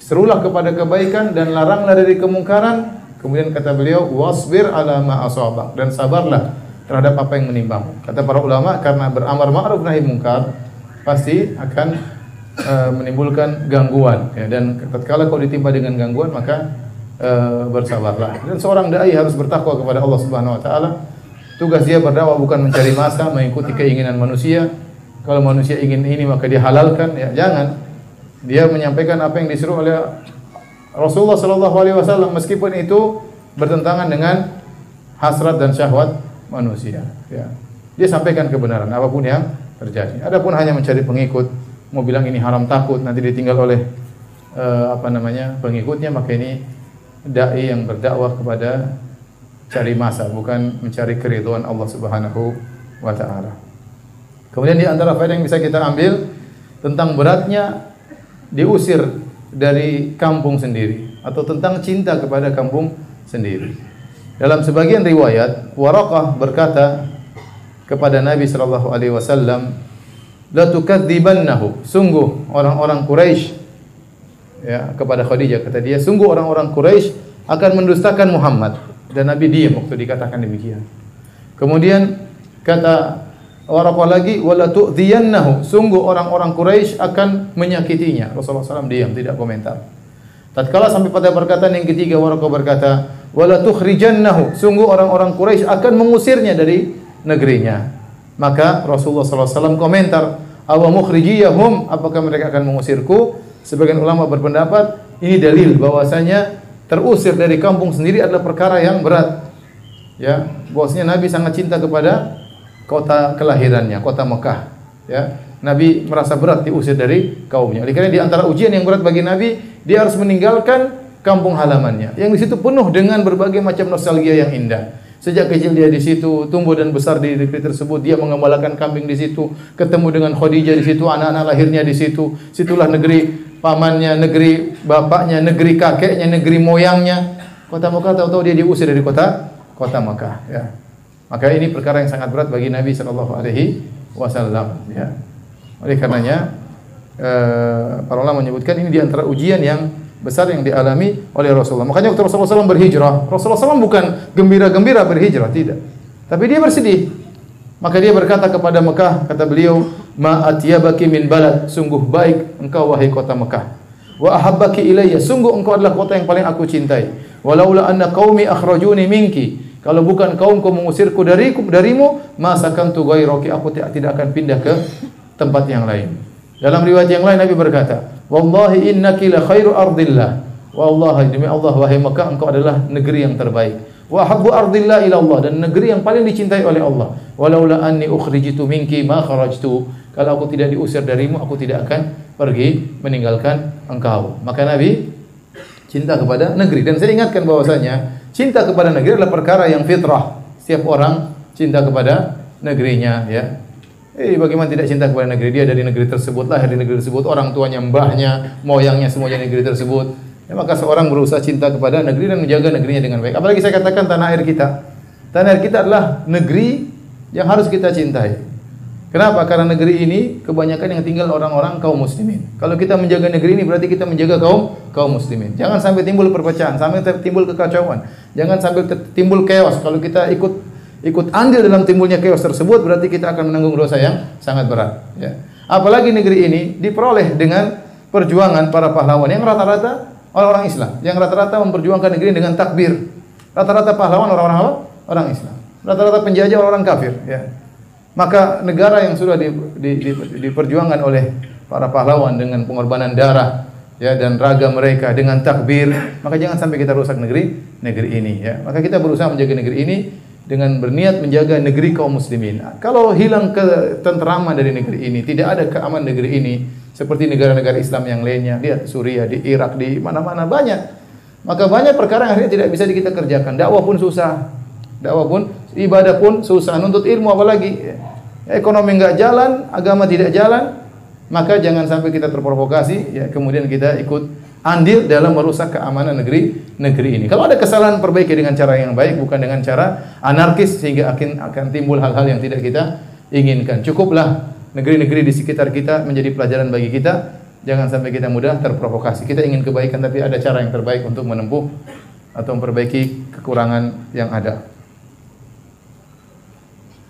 serulah kepada kebaikan dan laranglah dari kemungkaran. Kemudian kata beliau, wasbir ala ma dan sabarlah terhadap apa yang menimbamu. Kata para ulama karena beramar ma'ruf nahi mungkar pasti akan uh, menimbulkan gangguan ya dan tatkala kau ditimpa dengan gangguan maka uh, bersabarlah. Dan seorang dai harus bertakwa kepada Allah Subhanahu wa taala. Tugas dia berdakwah bukan mencari masa, mengikuti keinginan manusia. Kalau manusia ingin ini maka dia halalkan, ya jangan. Dia menyampaikan apa yang disuruh oleh Rasulullah sallallahu alaihi wasallam meskipun itu bertentangan dengan hasrat dan syahwat manusia, ya. Dia sampaikan kebenaran apa pun yang terjadi. Adapun hanya mencari pengikut, mau bilang ini haram takut nanti ditinggal oleh uh, apa namanya pengikutnya maka ini dai yang berdakwah kepada cari masa bukan mencari keridhaan Allah Subhanahu wa taala. Kemudian di antara faedah yang bisa kita ambil tentang beratnya diusir dari kampung sendiri atau tentang cinta kepada kampung sendiri. Dalam sebagian riwayat, Waraqah berkata kepada Nabi sallallahu alaihi wasallam, "La tukadzibannahu." Sungguh orang-orang Quraisy ya kepada Khadijah kata dia, sungguh orang-orang Quraisy akan mendustakan Muhammad dan Nabi diam waktu dikatakan demikian. Kemudian kata Waraqah lagi wala tu'dhiyannahu. Sungguh orang-orang Quraisy akan menyakitinya. Rasulullah SAW diam, tidak komentar. Tatkala sampai pada perkataan yang ketiga Waraqah berkata, wala tukhrijannahu. Sungguh orang-orang Quraisy akan mengusirnya dari negerinya. Maka Rasulullah SAW komentar, awa mukhrijiyahum, apakah mereka akan mengusirku? Sebagian ulama berpendapat ini dalil bahwasanya terusir dari kampung sendiri adalah perkara yang berat. Ya, bahwasanya Nabi sangat cinta kepada kota kelahirannya, kota Mekah. Ya, Nabi merasa berat diusir dari kaumnya. Oleh karena di antara ujian yang berat bagi Nabi, dia harus meninggalkan kampung halamannya. Yang di situ penuh dengan berbagai macam nostalgia yang indah. Sejak kecil dia di situ, tumbuh dan besar di negeri tersebut, dia mengembalakan kambing di situ, ketemu dengan Khadijah di situ, anak-anak lahirnya di situ. Situlah negeri pamannya, negeri bapaknya, negeri kakeknya, negeri moyangnya. Kota Mekah tahu-tahu dia diusir dari kota kota Mekah, ya. Maka ini perkara yang sangat berat bagi Nabi sallallahu alaihi wasallam ya. Oleh karenanya eh, para ulama menyebutkan ini di antara ujian yang besar yang dialami oleh Rasulullah. Makanya waktu Rasulullah SAW berhijrah, Rasulullah SAW bukan gembira-gembira berhijrah, tidak. Tapi dia bersedih. Maka dia berkata kepada Mekah, kata beliau, "Ma atyabaki min balad, sungguh baik engkau wahai kota Mekah. Wa ahabbaki ilayya, sungguh engkau adalah kota yang paling aku cintai. Walaula anna qaumi akhrajuni minki, kalau bukan kaumku mengusirku dariku darimu, masa tu ghairaki, aku tidak akan pindah ke tempat yang lain. Dalam riwayat yang lain Nabi berkata, "Wallahi innaki la khairu ardillah." Wallahi demi Allah wahai Mekah engkau adalah negeri yang terbaik. Wa habbu ardillah ila Allah dan negeri yang paling dicintai oleh Allah. Walaula anni ukhrijitu minki ma kharajtu. Kalau aku tidak diusir darimu, aku tidak akan pergi meninggalkan engkau. Maka Nabi cinta kepada negeri dan saya ingatkan bahwasanya cinta kepada negeri adalah perkara yang fitrah. Setiap orang cinta kepada negerinya ya. Eh bagaimana tidak cinta kepada negeri dia dari negeri tersebut lahir di negeri tersebut orang tuanya mbahnya moyangnya semuanya negeri tersebut ya, maka seorang berusaha cinta kepada negeri dan menjaga negerinya dengan baik apalagi saya katakan tanah air kita tanah air kita adalah negeri yang harus kita cintai Kenapa? Karena negeri ini kebanyakan yang tinggal orang-orang kaum muslimin. Kalau kita menjaga negeri ini berarti kita menjaga kaum kaum muslimin. Jangan sampai timbul perpecahan, sampai timbul kekacauan. Jangan sampai timbul chaos. Kalau kita ikut ikut andil dalam timbulnya chaos tersebut berarti kita akan menanggung dosa yang sangat berat, ya. Apalagi negeri ini diperoleh dengan perjuangan para pahlawan yang rata-rata orang-orang Islam, yang rata-rata memperjuangkan negeri dengan takbir. Rata-rata pahlawan orang-orang? Orang Islam. Rata-rata penjajah orang-orang kafir, ya. Maka negara yang sudah di, di, di, diperjuangkan oleh para pahlawan dengan pengorbanan darah ya dan raga mereka dengan takbir, maka jangan sampai kita rusak negeri negeri ini ya. Maka kita berusaha menjaga negeri ini dengan berniat menjaga negeri kaum muslimin. Kalau hilang ketenteraman dari negeri ini, tidak ada keamanan negeri ini seperti negara-negara Islam yang lainnya, lihat Suriah, di Irak, di mana-mana banyak. Maka banyak perkara yang akhirnya tidak bisa kita kerjakan. Dakwah pun susah. Dakwah pun ibadah pun susah, nuntut ilmu apalagi. Ekonomi enggak jalan, agama tidak jalan, maka jangan sampai kita terprovokasi ya kemudian kita ikut andil dalam merusak keamanan negeri negeri ini. Kalau ada kesalahan perbaiki dengan cara yang baik bukan dengan cara anarkis sehingga akan akan timbul hal-hal yang tidak kita inginkan. Cukuplah negeri-negeri di sekitar kita menjadi pelajaran bagi kita. Jangan sampai kita mudah terprovokasi. Kita ingin kebaikan tapi ada cara yang terbaik untuk menempuh atau memperbaiki kekurangan yang ada.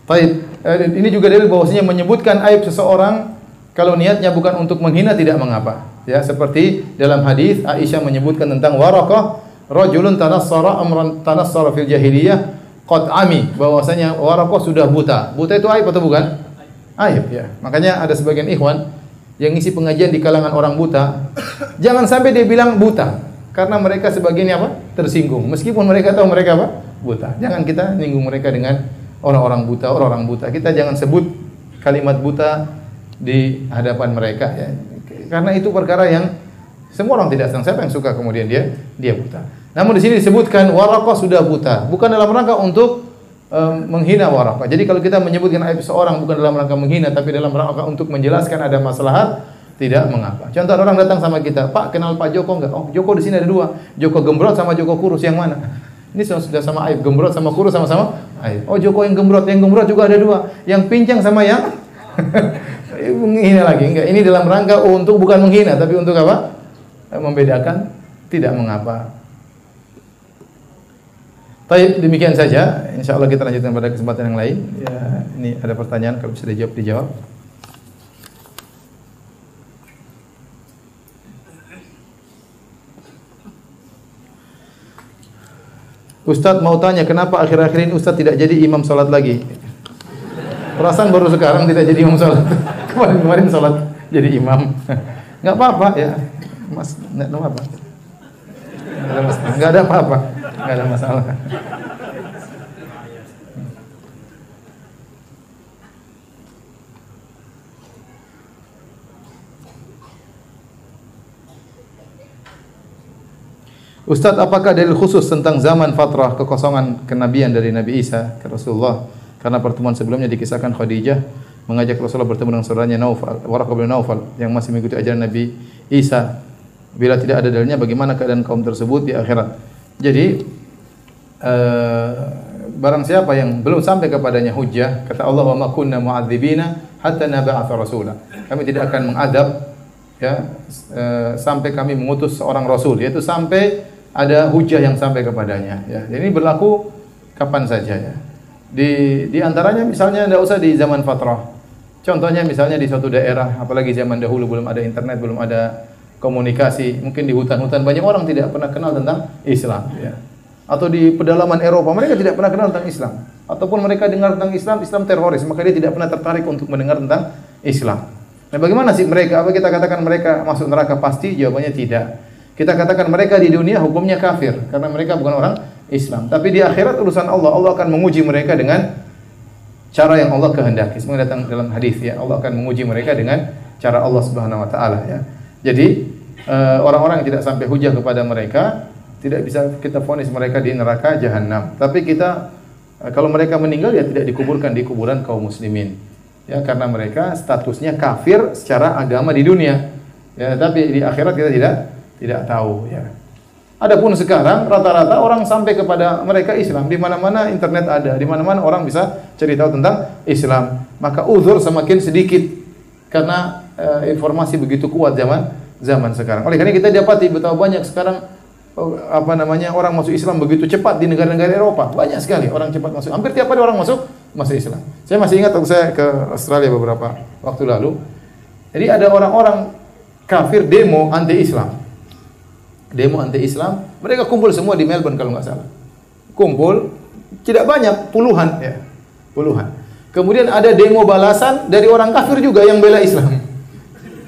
Baik, eh, ini juga dalil bahwasanya menyebutkan aib seseorang kalau niatnya bukan untuk menghina tidak mengapa. Ya, seperti dalam hadis Aisyah menyebutkan tentang Waraqah, rajulun tanassara amran tanassara fil jahiliyah qad ami, bahwasanya Waraqah sudah buta. Buta itu aib atau bukan? Aib ya. Makanya ada sebagian ikhwan yang ngisi pengajian di kalangan orang buta, jangan sampai dia bilang buta karena mereka sebagiannya apa? tersinggung. Meskipun mereka tahu mereka apa? buta. Jangan kita nyinggung mereka dengan orang-orang buta, orang-orang buta. Kita jangan sebut kalimat buta di hadapan mereka ya. Karena itu perkara yang semua orang tidak senang. Siapa yang suka kemudian dia dia buta. Namun di sini disebutkan Waraqah sudah buta, bukan dalam rangka untuk um, menghina Waraqah. Jadi kalau kita menyebutkan aib seorang bukan dalam rangka menghina tapi dalam rangka untuk menjelaskan ada masalah tidak mengapa. Contoh orang datang sama kita, Pak kenal Pak Joko enggak? Oh Joko di sini ada dua, Joko gembrot sama Joko kurus yang mana? Ini sudah sama aib gembrot sama kurus sama-sama aib. Oh Joko yang gembrot, yang gembrot juga ada dua. Yang pincang sama yang menghina lagi. Enggak, ini dalam rangka untuk bukan menghina tapi untuk apa? Membedakan tidak mengapa. Baik, demikian saja. Insya Allah kita lanjutkan pada kesempatan yang lain. Ya, ini ada pertanyaan kalau bisa dijawab dijawab. Ustadz mau tanya kenapa akhir-akhir ini Ustadz tidak jadi imam sholat lagi? Perasaan baru sekarang tidak jadi imam sholat. Kemarin-kemarin sholat jadi imam. Enggak apa-apa ya. Mas, enggak ada apa-apa. Enggak ada apa-apa. Enggak ada masalah. Ustaz, apakah dalil khusus tentang zaman fatrah kekosongan kenabian dari Nabi Isa ke Rasulullah? Karena pertemuan sebelumnya dikisahkan Khadijah mengajak Rasulullah bertemu dengan saudaranya Naufal, Waraqah bin Naufal yang masih mengikuti ajaran Nabi Isa. Bila tidak ada dalilnya, bagaimana keadaan kaum tersebut di akhirat? Jadi uh, barang siapa yang belum sampai kepadanya hujjah, kata Allah wa ma kunna mu'adzibina hatta nab'atha rasula. Kami tidak akan mengadab ya e, sampai kami mengutus seorang rasul, yaitu sampai ada hujjah yang sampai kepadanya ya. Ini berlaku kapan saja ya. Di di antaranya misalnya tidak usah di zaman fatrah. Contohnya misalnya di suatu daerah, apalagi zaman dahulu belum ada internet, belum ada komunikasi, mungkin di hutan-hutan banyak orang tidak pernah kenal tentang Islam ya. Atau di pedalaman Eropa mereka tidak pernah kenal tentang Islam. Ataupun mereka dengar tentang Islam, Islam teroris, maka dia tidak pernah tertarik untuk mendengar tentang Islam. Nah, bagaimana sih mereka? Apa kita katakan mereka masuk neraka pasti? Jawabannya tidak. Kita katakan mereka di dunia hukumnya kafir karena mereka bukan orang Islam. Tapi di akhirat urusan Allah, Allah akan menguji mereka dengan cara yang Allah kehendaki. Semoga datang dalam hadis ya, Allah akan menguji mereka dengan cara Allah Subhanahu wa taala ya. Jadi eh, orang-orang yang tidak sampai hujah kepada mereka tidak bisa kita fonis mereka di neraka jahanam. Tapi kita eh, kalau mereka meninggal ya tidak dikuburkan di kuburan kaum muslimin. Ya karena mereka statusnya kafir secara agama di dunia. Ya tapi di akhirat kita tidak tidak tahu ya. Adapun sekarang rata-rata orang sampai kepada mereka Islam di mana-mana internet ada, di mana-mana orang bisa cari tahu tentang Islam. Maka uzur semakin sedikit karena e, informasi begitu kuat zaman zaman sekarang. Oleh karena kita dapati betapa banyak sekarang oh, apa namanya orang masuk Islam begitu cepat di negara-negara Eropa. Banyak sekali orang cepat masuk. Hampir tiap hari orang masuk masuk Islam. Saya masih ingat waktu saya ke Australia beberapa waktu lalu. Jadi ada orang-orang kafir demo anti Islam demo anti Islam, mereka kumpul semua di Melbourne kalau nggak salah. Kumpul, tidak banyak, puluhan ya, puluhan. Kemudian ada demo balasan dari orang kafir juga yang bela Islam.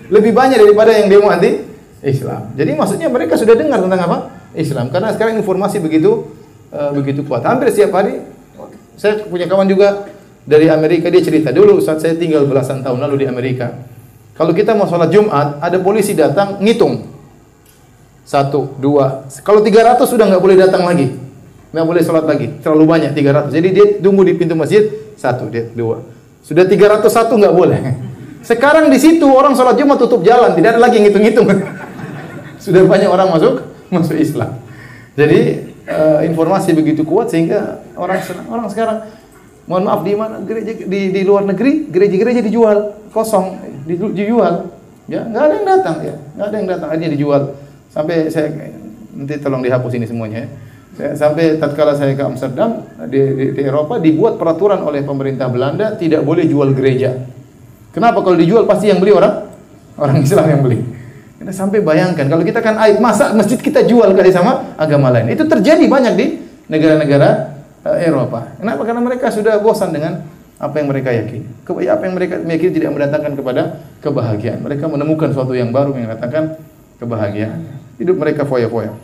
Lebih banyak daripada yang demo anti Islam. Jadi maksudnya mereka sudah dengar tentang apa? Islam. Karena sekarang informasi begitu uh, begitu kuat. Hampir setiap hari saya punya kawan juga dari Amerika dia cerita dulu saat saya tinggal belasan tahun lalu di Amerika. Kalau kita mau sholat Jumat, ada polisi datang ngitung satu, dua. Kalau tiga ratus sudah nggak boleh datang lagi. Nggak boleh sholat lagi. Terlalu banyak tiga ratus. Jadi dia tunggu di pintu masjid. Satu, dia dua. Sudah tiga ratus satu nggak boleh. Sekarang di situ orang sholat Jumat tutup jalan. Tidak ada lagi ngitung-ngitung. sudah banyak orang masuk masuk Islam. Jadi uh, informasi begitu kuat sehingga orang orang sekarang mohon maaf di mana gereja di, di luar negeri gereja-gereja dijual kosong dijual ya nggak ada yang datang ya nggak ada yang datang akhirnya dijual Sampai saya nanti tolong dihapus ini semuanya. Saya, sampai tatkala saya ke Amsterdam di, di, di Eropa dibuat peraturan oleh pemerintah Belanda tidak boleh jual gereja. Kenapa kalau dijual pasti yang beli orang orang Islam yang beli. Kita sampai bayangkan kalau kita kan aib masa masjid kita jual kali sama agama lain. Itu terjadi banyak di negara-negara uh, Eropa. Kenapa? Karena mereka sudah bosan dengan apa yang mereka yakini. Apa yang mereka yakini tidak mendatangkan kepada kebahagiaan. Mereka menemukan sesuatu yang baru yang mendatangkan kebahagiaan. Hidup mereka foya-foya.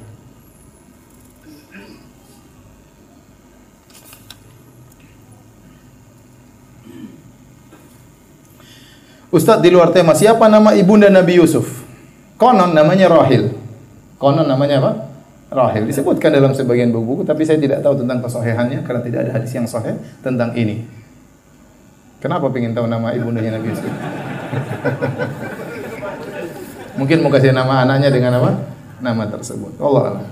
Ustadz di luar tema, siapa nama ibunda Nabi Yusuf? Konon namanya Rahil. Konon namanya apa? Rahil. Disebutkan dalam sebagian buku, tapi saya tidak tahu tentang kesohihannya karena tidak ada hadis yang sahih tentang ini. Kenapa ingin tahu nama ibundanya Nabi Yusuf? Mungkin mau kasih nama anaknya dengan apa? nama tersebut. Allah Allah.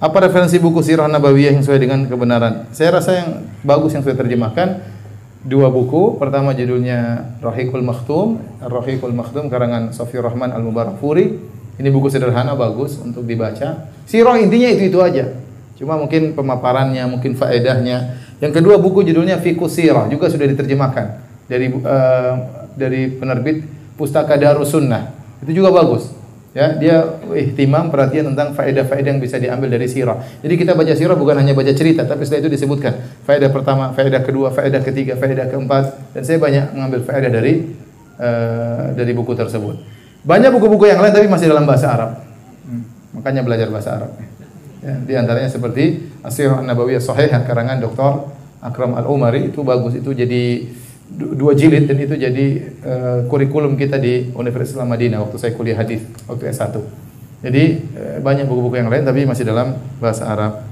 Apa referensi buku Sirah Nabawiyah yang sesuai dengan kebenaran? Saya rasa yang bagus yang saya terjemahkan dua buku. Pertama judulnya Rahikul Makhtum, Rahikul Makhtum karangan Sofi Rahman Al Mubarak Furi. Ini buku sederhana bagus untuk dibaca. Sirah intinya itu-itu aja. Cuma mungkin pemaparannya, mungkin faedahnya. Yang kedua buku judulnya Fiqh Sirah juga sudah diterjemahkan dari uh, dari penerbit Pustaka Darus Sunnah. Itu juga bagus. Ya, dia ihtimam perhatian tentang faedah-faedah yang bisa diambil dari sirah. Jadi kita baca sirah bukan hanya baca cerita, tapi setelah itu disebutkan faedah pertama, faedah kedua, faedah ketiga, faedah keempat dan saya banyak mengambil faedah dari uh, dari buku tersebut. Banyak buku-buku yang lain tapi masih dalam bahasa Arab. Hmm. Makanya belajar bahasa Arab. Ya, di antaranya seperti Asirah An-Nabawiyah Sahih karangan Dr. Akram Al-Umari itu bagus itu jadi dua jilid dan itu jadi uh, kurikulum kita di Universitas Islam Madinah waktu saya kuliah hadis waktu S1. Jadi uh, banyak buku-buku yang lain tapi masih dalam bahasa Arab.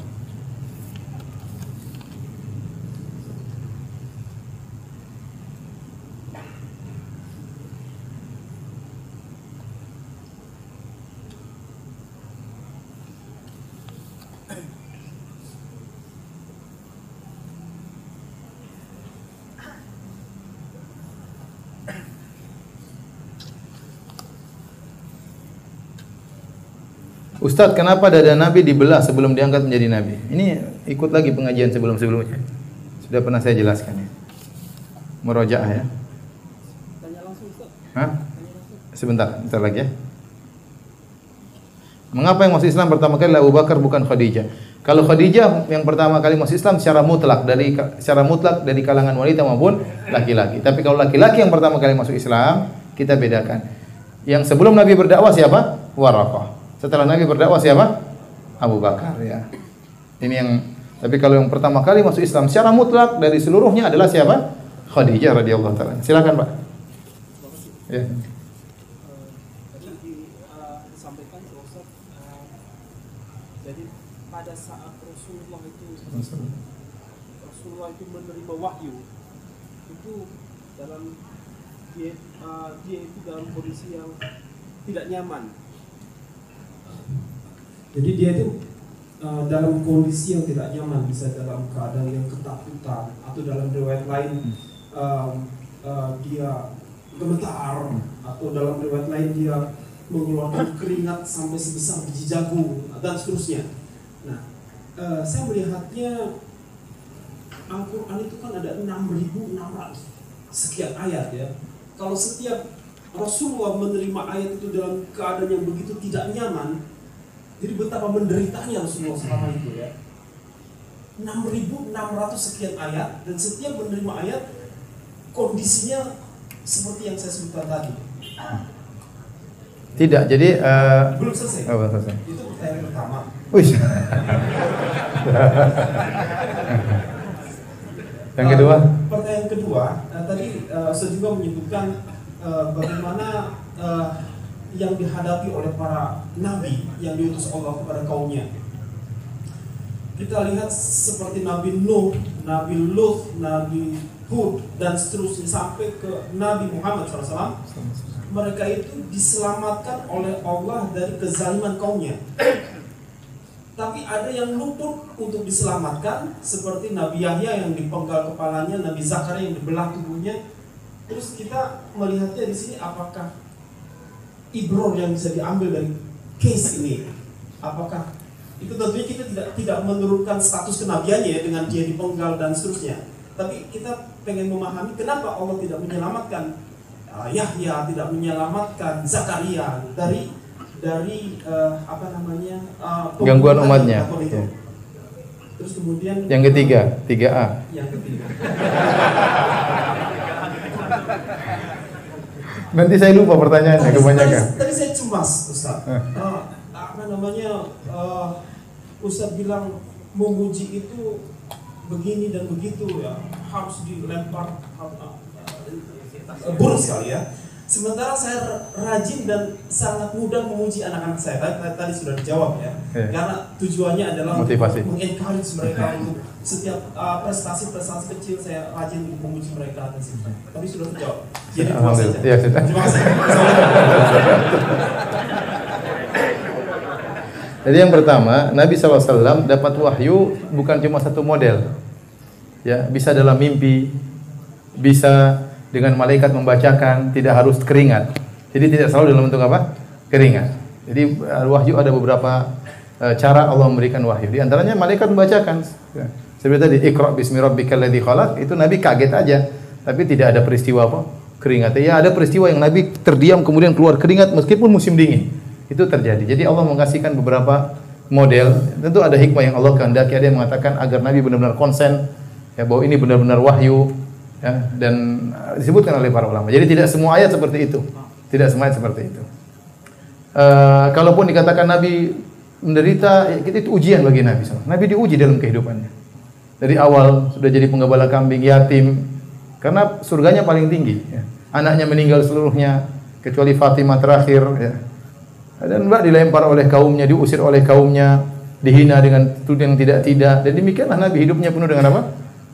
Ustadz, kenapa dada Nabi dibelah sebelum diangkat menjadi Nabi? Ini ikut lagi pengajian sebelum-sebelumnya. Sudah pernah saya jelaskan ya. Merojaah ya. Tanya langsung Ustaz. Hah? Sebentar, sebentar lagi ya. Mengapa yang masuk Islam pertama kali Abu Bakar bukan Khadijah? Kalau Khadijah yang pertama kali masuk Islam secara mutlak dari secara mutlak dari kalangan wanita maupun laki-laki. Tapi kalau laki-laki yang pertama kali masuk Islam, kita bedakan. Yang sebelum Nabi berdakwah siapa? Waraqah. Setelah Nabi berdakwah siapa? Abu Bakar ya. Ini yang tapi kalau yang pertama kali masuk Islam secara mutlak dari seluruhnya adalah siapa? Khadijah radhiyallahu taala. Silakan, Pak. Ya. Pada saat Rasulullah itu Rasulullah itu menerima wahyu itu dalam dia eh, dia itu dalam kondisi yang tidak nyaman. Jadi dia itu uh, dalam kondisi yang tidak nyaman, bisa dalam keadaan yang ketakutan atau dalam riwayat lain um, uh, dia gemetar atau dalam riwayat lain dia mengeluarkan keringat sampai sebesar biji jagung dan seterusnya. Nah, uh, saya melihatnya Al-Quran itu kan ada 6.600 sekian ayat ya. Kalau setiap Rasulullah menerima ayat itu dalam keadaan yang begitu tidak nyaman, jadi betapa menderitanya Rasulullah selama itu ya. 6.600 sekian ayat dan setiap menerima ayat kondisinya seperti yang saya sebutkan tadi. Tidak. Jadi eh Belum selesai. oh, belum selesai. Itu pertanyaan pertama. Wih. yang kedua, Uh, pertanyaan kedua, uh, tadi uh, saya juga menyebutkan uh, bagaimana uh, yang dihadapi oleh para nabi yang diutus Allah kepada kaumnya. Kita lihat seperti Nabi Nuh, Nabi Lut, Nabi Hud dan seterusnya sampai ke Nabi Muhammad SAW. Mereka itu diselamatkan oleh Allah dari kezaliman kaumnya. Tapi ada yang luput untuk diselamatkan seperti Nabi Yahya yang dipenggal kepalanya, Nabi Zakaria yang dibelah tubuhnya. Terus kita melihatnya di sini apakah ibror yang bisa diambil dari case ini? Apakah itu tentunya kita tidak tidak menurunkan status kenabiannya ya dengan dia dipenggal dan seterusnya. Tapi kita pengen memahami kenapa Allah tidak menyelamatkan uh, Yahya, tidak menyelamatkan Zakaria dari dari uh, apa namanya uh, Gangguan umatnya. itu. Ya. Terus kemudian yang ketiga, 3A. yang ketiga. Nanti saya lupa pertanyaannya Tadi, kebanyakan. tadi, tadi saya cemas, Ustaz. Eh, apa namanya? uh, Ustaz bilang memuji itu begini dan begitu ya, harus dilempar uh, uh, buruk sekali ya. Sementara saya rajin dan sangat mudah memuji anak-anak saya. Tadi, tadi- tadi sudah dijawab ya. Iya. Karena tujuannya adalah Motivasi. untuk mengencourage mereka untuk setiap uh, prestasi-prestasi kecil saya rajin memuji mereka dan. Tapi sudah terjawab. Jadi saja. Iya, sudah. Terima kasih. Jadi yang pertama, Nabi SAW dapat wahyu bukan cuma satu model. Ya, bisa dalam mimpi, bisa dengan malaikat membacakan, tidak harus keringat. Jadi tidak selalu dalam bentuk apa? Keringat. Jadi eh, wahyu ada beberapa eh, cara Allah memberikan wahyu. Di antaranya malaikat membacakan. Ya. Seperti tadi, Iqra bismi rabbikal ladzi khalaq, itu Nabi kaget aja. Tapi tidak ada peristiwa apa? Keringat. Ya ada peristiwa yang Nabi terdiam kemudian keluar keringat meskipun musim dingin. Itu terjadi. Jadi Allah mengasihkan beberapa model. Tentu ada hikmah yang Allah kehendaki. Ada yang mengatakan agar Nabi benar-benar konsen ya bahwa ini benar-benar wahyu ya dan uh, disebutkan oleh para ulama. Jadi tidak semua ayat seperti itu. Tidak semua ayat seperti itu. Eh, kalaupun dikatakan Nabi menderita, ya, itu ujian bagi Nabi. Nabi diuji dalam kehidupannya. Dari awal sudah jadi penggembala kambing, yatim, karena surganya paling tinggi. ya. Anaknya meninggal seluruhnya, kecuali Fatimah terakhir. Ya. Dan mbak dilempar oleh kaumnya, diusir oleh kaumnya, dihina dengan tuduhan yang tidak-tidak. Dan demikianlah Nabi hidupnya penuh dengan apa?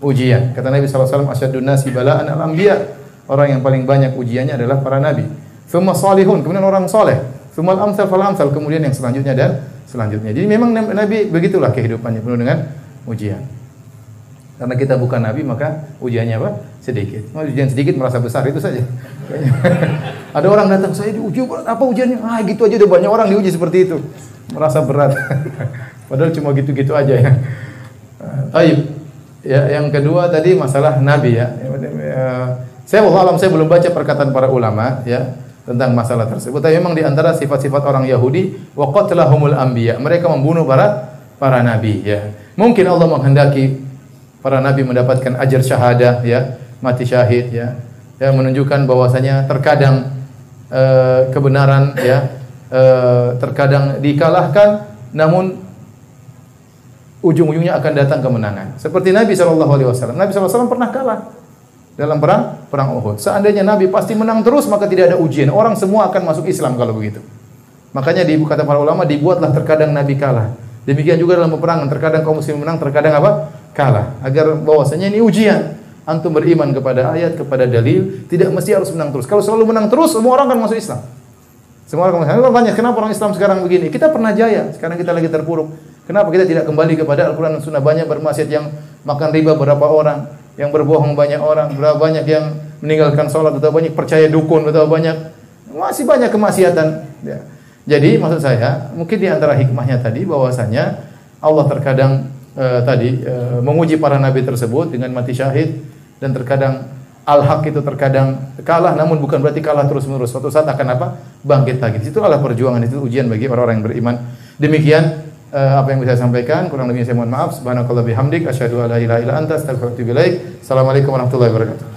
Ujian. Kata Nabi SAW, asyadun nasi bala'an al-anbiya. Orang yang paling banyak ujiannya adalah para Nabi. Thumma salihun, kemudian orang soleh. Thumma al-amsal fal-amsal, kemudian yang selanjutnya dan selanjutnya. Jadi memang Nabi begitulah kehidupannya penuh dengan ujian. Karena kita bukan nabi maka ujiannya apa? Sedikit. Oh, ujian sedikit merasa besar itu saja. Ada orang datang saya diuji apa ujiannya? Ah gitu aja udah banyak orang diuji seperti itu. merasa berat. Padahal cuma gitu-gitu aja ya. Baik. Ya, yang kedua tadi masalah nabi ya. Eh, saya Allah alam saya belum baca perkataan para ulama ya tentang masalah tersebut. Tapi memang di antara sifat-sifat orang Yahudi wa qatlahumul anbiya. Mereka membunuh para para nabi ya. Mungkin Allah menghendaki para nabi mendapatkan ajar syahadah ya, mati syahid ya. Ya menunjukkan bahwasanya terkadang uh, kebenaran ya uh, terkadang dikalahkan namun ujung-ujungnya akan datang kemenangan. Seperti Nabi Shallallahu Alaihi Wasallam. Nabi SAW pernah kalah dalam perang perang Uhud. Seandainya Nabi pasti menang terus, maka tidak ada ujian. Orang semua akan masuk Islam kalau begitu. Makanya di kata para ulama dibuatlah terkadang Nabi kalah. Demikian juga dalam peperangan terkadang kaum muslim menang, terkadang apa? kalah. Agar bahwasanya ini ujian. Antum beriman kepada ayat, kepada dalil, tidak mesti harus menang terus. Kalau selalu menang terus, semua orang akan masuk Islam. Semua orang masuk Islam. Tanya, kenapa orang Islam sekarang begini? Kita pernah jaya, sekarang kita lagi terpuruk. Kenapa kita tidak kembali kepada Al-Quran dan Sunnah? Banyak bermaksiat yang makan riba berapa orang, yang berbohong banyak orang, berapa banyak yang meninggalkan sholat, atau banyak percaya dukun, atau banyak masih banyak kemaksiatan. Ya. Jadi maksud saya mungkin di antara hikmahnya tadi bahwasanya Allah terkadang uh, tadi uh, menguji para nabi tersebut dengan mati syahid dan terkadang al-haq itu terkadang kalah namun bukan berarti kalah terus-menerus. Suatu saat akan apa? bangkit lagi. Itu adalah perjuangan itu ujian bagi orang-orang yang beriman. Demikian uh, apa yang bisa saya sampaikan. Kurang lebihnya saya mohon maaf. Subhanakallah bihamdik asyhadu an la ilaha illa anta. Assalamualaikum warahmatullahi wabarakatuh.